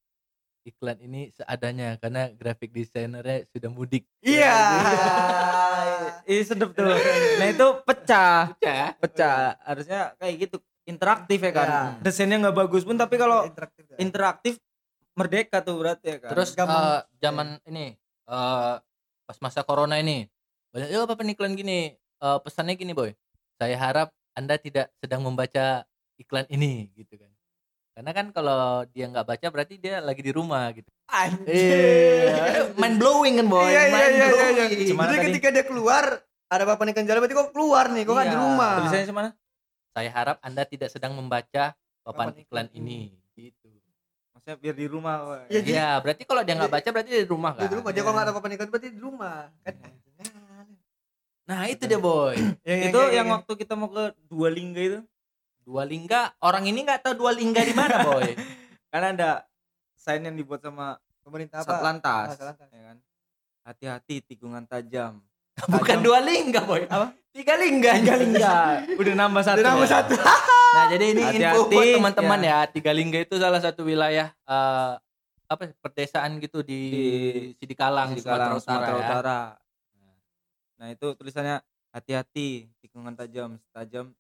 iklan ini seadanya karena graphic desainernya sudah mudik. iya Ih sedep tuh nah itu pecah Ya. pecah harusnya kayak gitu interaktif ya kan Ya. desainnya nggak bagus pun tapi kalau interaktif ya. interaktif merdeka tuh berarti ya kan Terus Gampang. eh, zaman ini eh pas masa corona ini banyak ya apa iklan gini eh, pesannya gini boy saya harap anda tidak sedang membaca iklan ini gitu kan karena kan kalau dia nggak baca berarti dia lagi di rumah gitu Anjir. mind blowing kan boy Iya, iya, mind iya, iya, iya. blowing. Cuman Jadi tadi- ketika dia keluar ada papan ikan jalan berarti kok keluar nih kok kan di Iya. rumah tulisannya semana saya harap anda tidak sedang membaca papan iklan iklan ini gitu maksudnya biar di rumah. Iya, jadi- Iya, berarti kalau dia nggak baca berarti dia di rumah kan. di rumah dia kalau nggak ada papan ikan berarti di rumah kan Nah, itu dia boy. Ya, ya, itu ya, ya, yang ya. waktu kita mau ke dua lingga itu Dua lingga, orang ini nggak tahu dua lingga di mana boy. kan ada sign yang dibuat sama pemerintah apa Satlantas Ah, Satlantas. ya kan hati-hati tikungan tajam Bukan dua lingga boy. Apa? Tiga lingga. tiga lingga udah nambah satu Udah nambah ya. satu. Nah, jadi ini info Hati-hati, buat teman-teman ya. ya. Tiga lingga itu salah satu wilayah eh, apa perdesaan gitu di, Di Sidikalang, di Sumatera Kalang, Utara, Sumatera ya. Utara. Nah itu tulisannya hati-hati tikungan tajam, tajam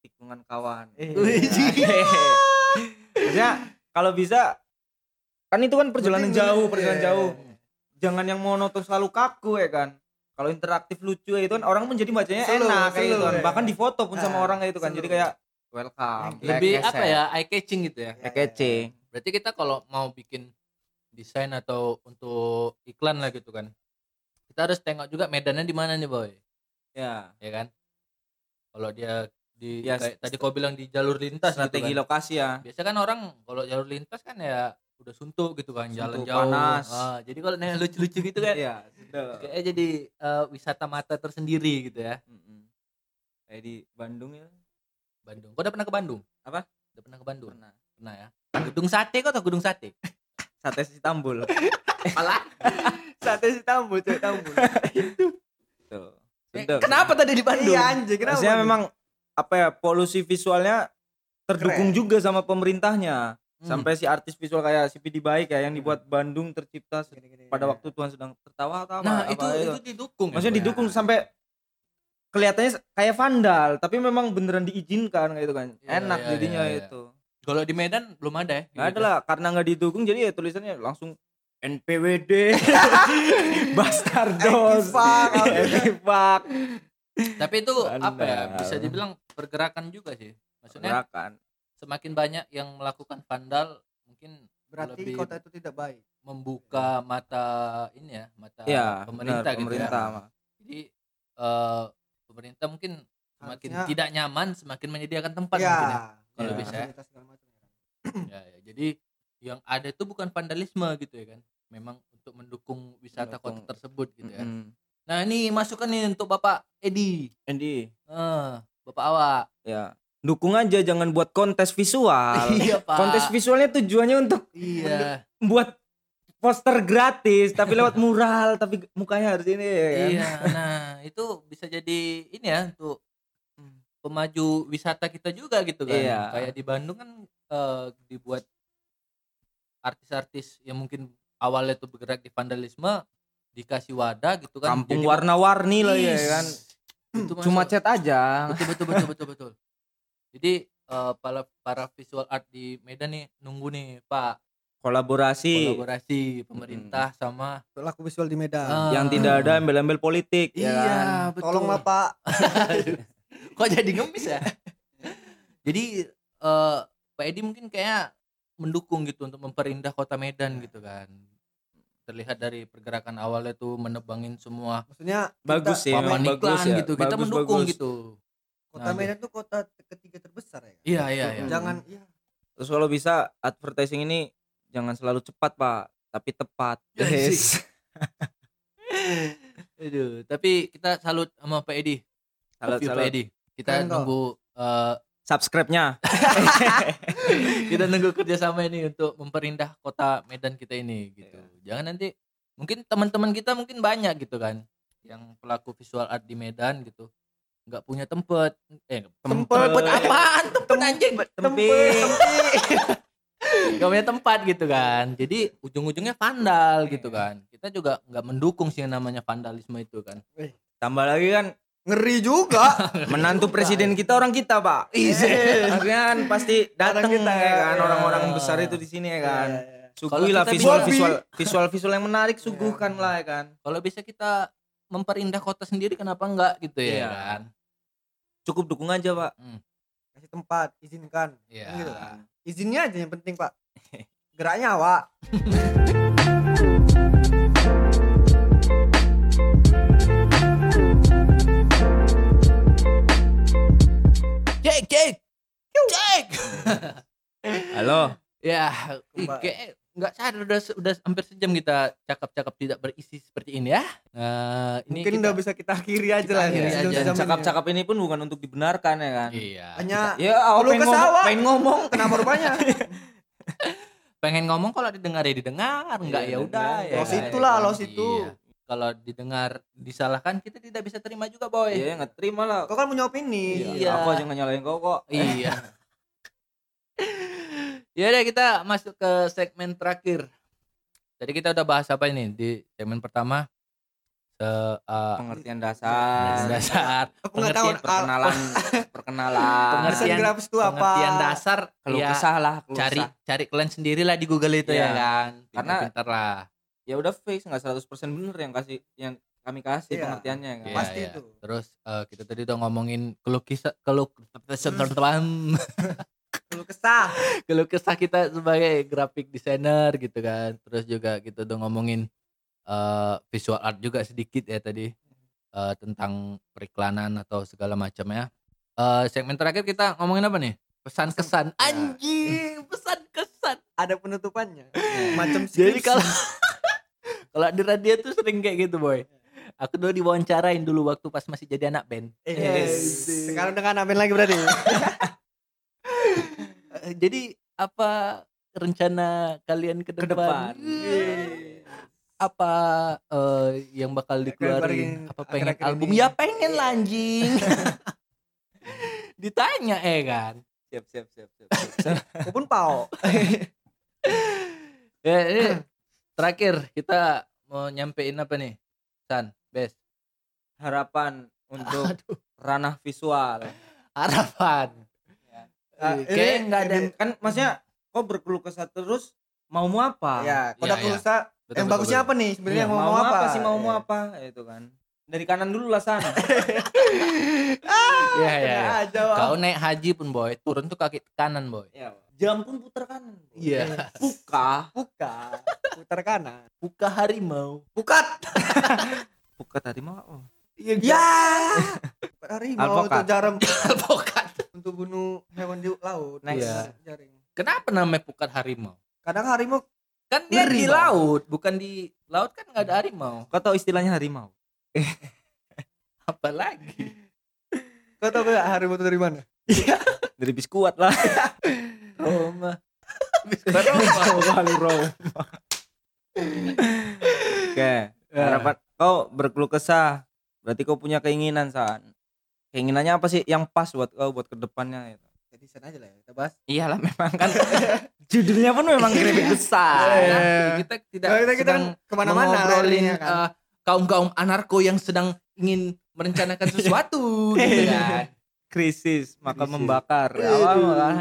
tikungan kawan. Eh, Wih, Maksudnya kalau bisa kan itu kan perjalanan jauh, iya. perjalanan jauh. Jangan yang monoton selalu kaku ya kan. Kalau interaktif lucu ya itu kan orang menjadi bacanya Slow, enak kayak gitu kan. ya. Bahkan difoto pun sama Ah, orang kayak itu kan. Jadi kayak welcome. Lebih like apa ya? Eye catching gitu ya. Ya, catching. Berarti kita kalau mau bikin desain atau untuk iklan lah gitu kan. Kita harus tengok juga medannya di mana nih, boy. Ya. Ya kan? Kalau dia di Ya, kayak tadi kau bilang di jalur lintas Strategi gitu kan. lokasi ya. Biasa kan orang kalau jalur lintas kan ya udah suntuk gitu kan, jalan Suntuk, jauh. panas. Ah, jadi kalau yang lucu-lucu gitu kan Iya, sudah. kayaknya jadi eh, wisata mata tersendiri gitu ya. Mm-mm. Kayak di Bandung ya. Bandung. Kau udah pernah ke Bandung? Apa? Udah pernah ke Bandung? Pernah. Pernah ya. Gedung sate kau tau gedung sate? Sate Istanbul. Alah. sate si tambul cewek tambul Tuh. Eh, kenapa tadi di Bandung? iya anjir kenapa Maksudnya nih? memang apa ya polusi visualnya terdukung Keren. juga sama pemerintahnya. Hmm. Sampai si artis visual kayak si Pidi Baik ya yang dibuat Bandung tercipta se- Gini-gini. pada waktu Tuhan sedang tertawa atau apa. Nah, apa itu itu didukung. Maksudnya ya. didukung sampai kelihatannya kayak vandal, tapi memang beneran diizinkan kayak itu kan. Iya, Enak iya, jadinya iya, iya. itu. Kalau di Medan belum ada ya? Nggak ada gitu. lah karena nggak didukung jadi ya tulisannya langsung NPWD Bastardos Anti-fuck. Anti-fuck. Tapi itu apa ya? Bisa dibilang pergerakan juga sih. Maksudnya Gerakan. semakin banyak yang melakukan vandal mungkin berarti lebih kota itu tidak baik membuka mata ini ya, mata Ya, pemerintah benar, gitu pemerintah. ya. Jadi eh, pemerintah mungkin semakin Harusnya- tidak nyaman semakin menyediakan tempat ya mungkin ya. Kalau Ya. bisa ya. ya. ya. Jadi yang ada itu bukan vandalisme gitu ya kan. Memang untuk mendukung wisata Mendukung. kota tersebut gitu ya. Mm-mm. Nah, ini masukan nih untuk Bapak Edi. Andy, Eh, Bapak awak. ya dukung aja jangan buat kontes visual. iya, Pak. kontes visualnya tujuannya untuk Iya. buat poster gratis tapi lewat mural tapi mukanya harus ini ya kan? Iya, nah itu bisa jadi ini ya untuk pemaju wisata kita juga gitu kan. Iya. Kayak di Bandung kan eh, dibuat artis-artis yang mungkin awalnya tuh bergerak di vandalisme dikasih wadah gitu kan. Kampung Jadi- warna-warni lah ya kan. itu Cuma masuk. chat aja. betul betul betul betul betul jadi eh, para para visual art di Medan nih nunggu nih Pak Kolaborasi kolaborasi pemerintah sama Pelaku visual di Medan. Ah. yang tidak ada embel-embel politik ya kan? iya betul Tolonglah Pak. kok jadi ngemis ya jadi eh Pak Edi mungkin kayak mendukung gitu untuk memperindah kota Medan gitu kan terlihat dari pergerakan awalnya tuh menebangin semua Maksudnya bagus sih papan memang bagus iklan ya gitu kita Bagus, mendukung bagus. gitu kota Nah, Medan tuh kota ketiga terbesar ya. iya iya iya Jangan iya. terus kalau bisa advertising ini jangan selalu cepat pak tapi tepat Yes. Aduh, tapi kita salut sama Pak Edi. Salut, salut. Pak Edi. Kita Keren kok. nunggu eh, subscribe-nya. Kita nunggu kerjasama ini untuk memperindah kota Medan kita ini gitu. Iya. Jangan nanti mungkin teman-teman kita mungkin banyak gitu kan yang pelaku visual art di Medan gitu. Nggak punya tempat eh Tempat. tempat apaan? Tempat anjing? Temping. nggak punya tempat gitu kan. Jadi ujung-ujungnya vandal gitu kan. Kita juga nggak mendukung sih yang namanya vandalisme itu kan. Tambah lagi kan Ngeri juga. menantu presiden kita orang kita pak Iya. Akhirnya kan pasti datang kita, ya kan iya. orang-orang besar itu di sini ya kan Iya, iya. suguhilah visual visual visual visual yang menarik suguhkan Iya. lah ya kan kalau bisa kita memperindah kota sendiri kenapa enggak gitu ya Iya. kan cukup dukung aja pak Kasih tempat, izinkan. Iya. Gitu kan. Izinnya aja yang penting, Pak. Geraknya awak. cek cek halo ya kayak nggak sadar udah udah hampir sejam kita cakap-cakap tidak berisi seperti ini ya nah, ini Mungkin kita, udah bisa kita akhiri aja kita lah. akhiri ya, aja. ini. cakap-cakap ini pun bukan untuk dibenarkan ya kan iya Hanya ya Perlu pengen ngomong, pengen ngomong kenapa rupanya? pengen ngomong kalau didengar ya didengar enggak Iya, ya udah ya Los kan? itulah, los itu. Iya. Kalau didengar disalahkan kita tidak bisa terima juga boy. Iya nggak terima lah. Kau kan punya opini. Iya. aku aja nggak nyalain kau kok. Iya. Ya udah kita masuk ke segmen terakhir. Tadi kita udah bahas apa ini? Di segmen pertama se uh, pengertian dasar. Dasar. Aku nggak tahu pengertian ah, perkenalan. Perkenalan desain pengertian- grafis itu apa. pengertian dasar kalau ya kesah lah keluh cari kesah. cari kalian sendiri lah di Google itu Iya. ya kan? Karena- pintar lah ya udah fix nggak 100% bener yang kasih yang kami kasih Iya. pengertiannya kan Iya, Pasti iya. itu. terus eh, kita tadi udah ngomongin keluh kisah keluh teman Perlu kesah. keluh kesah kita sebagai graphic designer gitu kan terus juga kita udah ngomongin eh, visual art juga sedikit ya tadi eh, tentang periklanan atau segala macam ya Eh, segmen terakhir kita ngomongin apa nih pesan kesan anjing pesan kesan Ada penutupannya. Macam jadi kalau kalau di radio tuh sering kayak gitu boy aku dulu diwawancarain dulu waktu pas masih jadi anak band Yes. Sekarang dengan Amin lagi berarti. Jadi apa rencana kalian ke ke depan, depan Yeay. apa eh, yang bakal dikeluarin apa pengen akhir-akhir album ini. ya pengen lah anjing ditanya eh kan siap siap siap siap, siap. Pun pau. ya ini terakhir kita mau nyampein apa nih? San best harapan untuk aduh. ranah visual. Harapan. Ah, Eh, ini- kayak nggak ada kan maksudnya kok berkeluh kesah terus mau mau apa Ya, kau iya. usah Betul, yang betul, bagusnya betul. apa nih sebenarnya Iya, mau, mau, mau apa? apa sih mau mau Iya. apa? Itu kan. Dari kanan dulu lah sana ya ya, ya. Wak. kau naik haji pun boy. Turun tuh kaki kanan boy. Ya, jam pun putar kanan. Iya. Buka. Buka. Putar kanan. Buka harimau. Bukat buka tadi mau oh. iya ya harimau Alpokat. itu jarum alpokat untuk bunuh hewan di laut. Nice. Iya. jaring kenapa namanya pukat harimau? Kadang harimau kan dia Ngeri, di laut bukan di laut kan nggak ada harimau. Kau tahu istilahnya harimau? Apalagi? Kau tahu gak harimau itu dari mana dari biskuat lah. Roma. Kali Roma. Oke harapan kau berkeluh kesah. Berarti kau punya keinginan san. Keinginannya apa sih yang pas buat kau buat ke depannya itu jadi sana aja lah ya kita bahas. Iyalah memang kan. Judulnya pun memang grafik besar. Nah, kita tidak kita, kita sedang ke mana-mana ya kan. kaum kaum anarko yang sedang ingin merencanakan sesuatu gitu kan krisis maka Krisis. membakar. Aduh. apa malah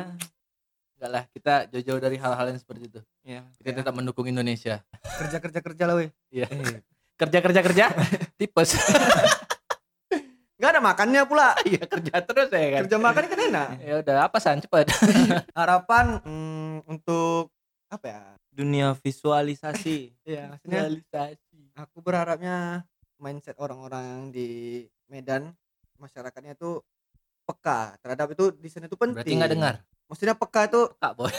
enggak lah kita jauh-jauh dari hal-hal yang seperti itu. Ya kita tetap mendukung Indonesia. Kerja kerja kerja lah weh. Iya. kerja kerja kerja tipes. Nggak ada makannya pula. Iya kerja terus ya kan. Kerja makan kan enak. Ya udah apa san cepet. Harapan hmm, untuk apa ya dunia visualisasi. Ya maksudnya realisasi aku berharapnya mindset orang-orang di Medan masyarakatnya itu peka terhadap itu desain itu penting berarti nggak dengar? Maksudnya peka itu kak boy.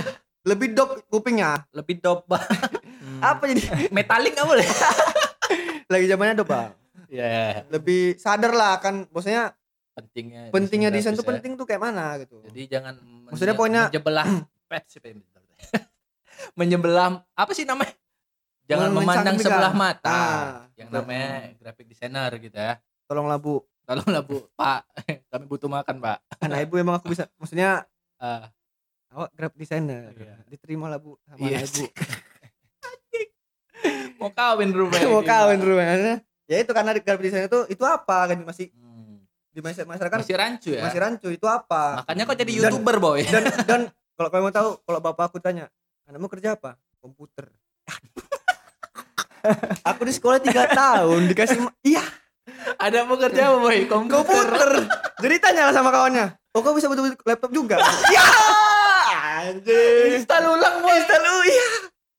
Lebih dop kupingnya. Lebih dop Bang. apa jadi? Metalik nggak boleh? Lagi zamannya dop bang. Ya lebih sadar lah kan maksudnya pentingnya pentingnya desain itu ya. penting tuh kayak mana gitu. Jadi jangan Maksudnya pokoknya- menjebelah menyebelah apa sih namanya? Jangan memandang sebelah mata. Ah, yang namanya graphic designer gitu ya. Tolonglah bu tolonglah bu pak kami butuh makan pak. Anak ibu emang aku bisa maksudnya Ah, awak graphic designer Iya. diterima lah bu sama Iya. Anak ibu. Mau kawin rupanya mau kawin rumahnya ya. Itu karena di graphic designer itu itu apa kan masih Hmm. di masyarakat masih rancu ya? masih rancu itu apa? Makanya kok jadi Dan- youtuber boy. dan dan kalau kamu mau tahu kalau bapak aku tanya anakmu kerja apa? Komputer. Aku di sekolah tiga tahun dikasih iya ada mau kerja apa boy? Komputer. Komputer. Jadi tanya sama kawannya. Oh kau bisa betul laptop juga? Ya! Anjing. Install ulang boy. Install dulu iya.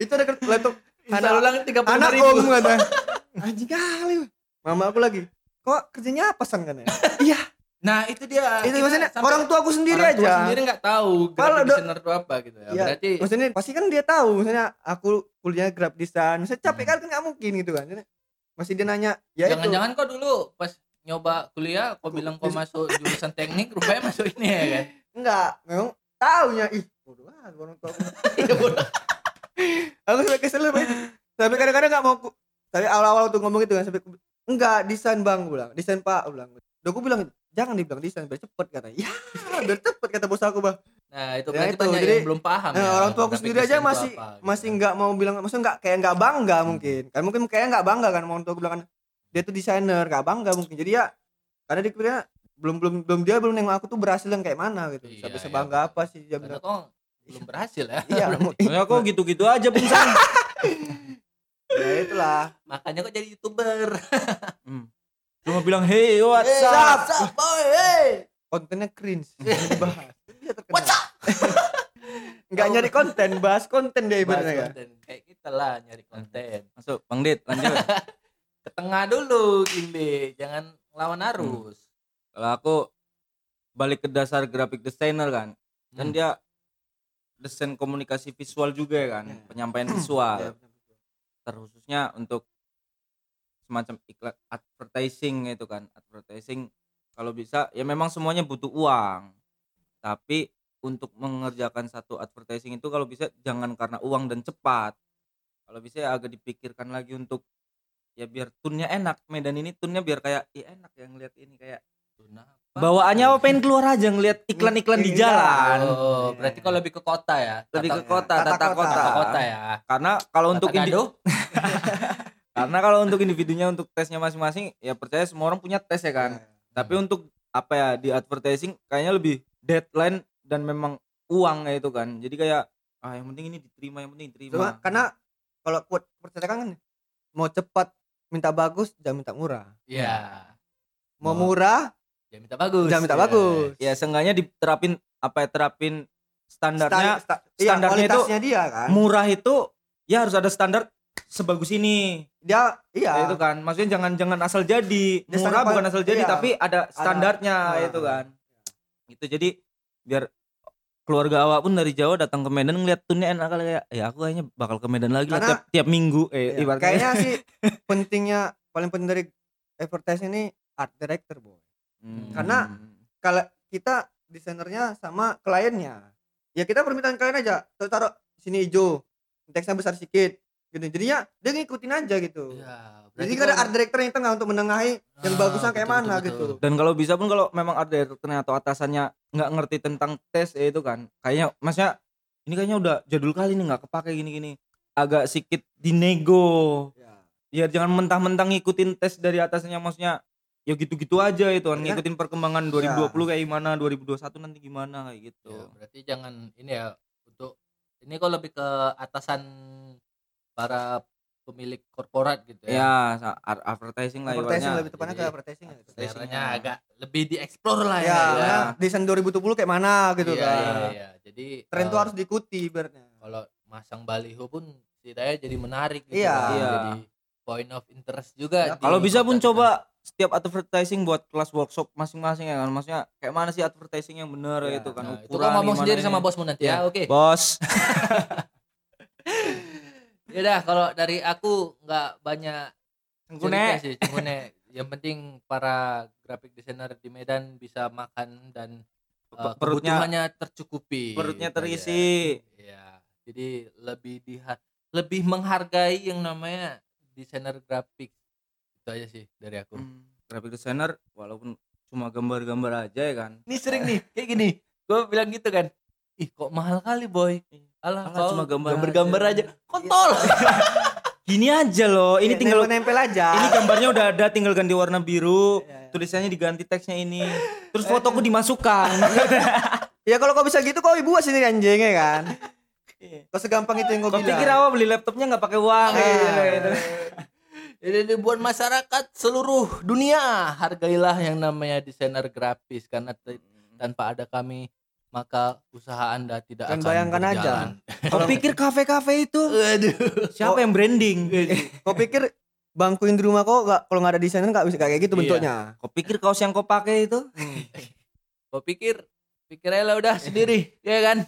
Itu ada laptop. Install ulang tiga puluh anak ribu. om kata anjing kali. Mama aku lagi kok kerjanya apa sang? kan iya. Nah itu dia. Itu maksudnya orang tua aku sendiri orang tua aja. sendiri nggak tahu Kalau designer itu apa gitu ya. Iya, berarti maksudnya pasti kan dia tahu. Misalnya aku kuliah graphic design. Misalnya capek kan? Kan nggak mungkin gitu kan masih dia nanya ya itu. Jangan-jangan kok dulu pas nyoba kuliah kok bilang kok masuk jurusan teknik rupanya masuk ini ya kan? Enggak memang taunya ih bodoh banget orang tua aku. Iya, bodoh. aku sampai kesel sampai kadang-kadang nggak mau tapi awal-awal tuh ngomong gitu kan sampai enggak desain bang bilang. Desain pak bilang. Udah aku bilang jangan dibilang desain biar cepet katanya. Ya biar cepet kata bos aku bah nah itu Ya, berarti itu. banyak Jadi, yang belum paham Nah, ya, orang tua aku sendiri aja masih apa, gitu. masih nggak mau bilang maksudnya nggak kayak nggak bangga mungkin. Kan mungkin kayak nggak bangga kan mau untuk bilang kan dia tuh desainer. Nggak bangga mungkin. Jadi ya karena dia kira belum belum belum dia belum nengok aku tuh berhasil yang kayak mana gitu. Iya, bisa iya, bangga betul. apa sih dia karena bilang. kok belum berhasil ya. Iya. Ya kok gitu-gitu aja San. Ya itulah. Makanya kok jadi youtuber. Cuma bilang hey what's Hey, up? what's up, boy? Hey. Kontennya cringe. Dibahas terkenal What's nggak nyari konten bahas konten dia Bahas ibaratnya kan konten. kayak kita lah nyari konten. Masuk. Bang Dit lanjut. Ke tengah dulu Kimbe jangan lawan arus. Kalau aku balik ke dasar graphic designer kan kan Hmm. dia desain komunikasi visual juga ya kan Ya. penyampaian Iya, visual. Benar-benar. terkhususnya untuk semacam iklan advertising itu kan. Advertising kalau bisa ya memang semuanya butuh uang tapi untuk mengerjakan satu advertising itu kalau bisa jangan karena uang dan cepat kalau bisa ya agak dipikirkan lagi untuk ya biar tunnya enak Medan ini tunnya biar kayak ya enak ya ngeliat ini kayak Tuna apa? bawaannya apa pengen keluar aja ngeliat iklan-iklan di Iya. jalan oh berarti kalau lebih ke kota ya lebih ke kota tata tata kota. kota tata kota ya karena kalau Tata untuk indi- gaduh? karena kalau untuk individunya untuk tesnya masing-masing ya percaya semua orang punya tes ya kan tapi untuk apa ya di advertising kayaknya lebih deadline dan memang uang kayak itu kan. Jadi kayak ah yang penting ini diterima yang penting diterima. Cuma karena kalau kuat percetakan kan mau cepat minta bagus jangan minta murah. Iya. mau Mau- murah Jangan minta bagus. jangan minta Ya. bagus ya seenggaknya diterapin apa ya terapin standarnya Sta- sta- iya, standarnya itu kualitasnya dia kan. murah itu ya harus ada standar sebagus ini. Dia iya. Ya, itu kan. Maksudnya jangan jangan asal jadi. Murah bukan asal jadi iya. tapi ada standarnya Ah. itu kan itu jadi biar keluarga awak pun dari Jawa datang ke Medan ngeliat tunnya enak kali kayak ya aku kayaknya bakal ke Medan lagi lah Karena- tiap tiap minggu eh Iya, kayaknya sih pentingnya paling penting dari advertising ini art director boy. Hmm. karena- kalau kita desainernya sama kliennya. Ya kita permintaan klien aja taruh, taruh sini hijau teksnya besar sedikit gitu jadinya dia ngikutin aja gitu Iya. jadi kan ada art director yang tengah untuk menengahi yang Ah, bagusnya kayak betul, mana betul, gitu betul. dan kalau bisa pun kalau memang ada directornya atau atasannya nggak ngerti tentang tes ya itu kan kayaknya maksudnya ini kayaknya udah jadul kali nih nggak kepake gini-gini agak sedikit dinego ya. ya jangan mentang-mentang ngikutin tes dari atasnya maksudnya ya gitu-gitu aja itu kan Iya. ngikutin perkembangan 2020 kayak gimana 2021 nanti gimana kayak gitu Ya, berarti jangan ini ya untuk ini kok lebih ke atasan para pemilik korporat gitu ya. ya advertising lah advertising ibaratnya lebih tepatnya ke advertising ya. Daerahnya agak lebih dieksplor lah ya, ya. ya. desain 2020 kayak mana gitu Iya, kan iya, iya. Jadi tren tuh eh, harus diikuti ibaratnya kalau masang baliho pun setidaknya jadi menarik gitu Iya. kan. Iya. Jadi point of interest juga. Ya, di kalau bisa pun coba setiap advertising buat kelas workshop masing-masing ya kan maksudnya kayak mana sih advertising yang benar Ya, gitu kan Nah, itu ukuran kau ngomong sendiri ini. sama bosmu nanti ya. Iya. Oke. bos Ya dah kalau dari aku nggak banyak Cengkune. sih, cengkune. Yang penting para graphic designer di Medan bisa makan dan uh, perutnya kebutuhannya tercukupi. perutnya gitu terisi Iya. Jadi lebih diha lebih menghargai yang namanya desainer grafik. Itu aja sih dari aku. Hmm, graphic designer walaupun cuma gambar-gambar aja ya kan Ini sering nih kayak gini. Gue bilang gitu kan. Ih kok mahal kali boy. Alah, Alah, kau cuma gambar gambar aja. aja. Kontol. gini aja loh ini Ya, tinggal nempel aja ini gambarnya udah ada tinggal ganti warna biru Iya, iya. tulisannya diganti teksnya ini terus fotoku dimasukkan ya kalau kau bisa gitu kau ibu sini anjing ya kan kau segampang itu yang kau kau bilang pikir awal beli laptopnya nggak pakai uang Ah. gitu. Ini dibuat masyarakat seluruh dunia hargailah yang namanya desainer grafis karena tanpa ada kami maka usaha anda tidak Dan akan bayangkan aja. kau pikir kafe-kafe itu? Aduh. siapa yang branding? Kau pikir bangkuin di rumah kau nggak kalau nggak ada desainer nggak bisa kayak gitu Iya. bentuknya? Kau pikir kaos yang kau pakai itu? Kau pikir pikir aja lah udah sendiri ya kan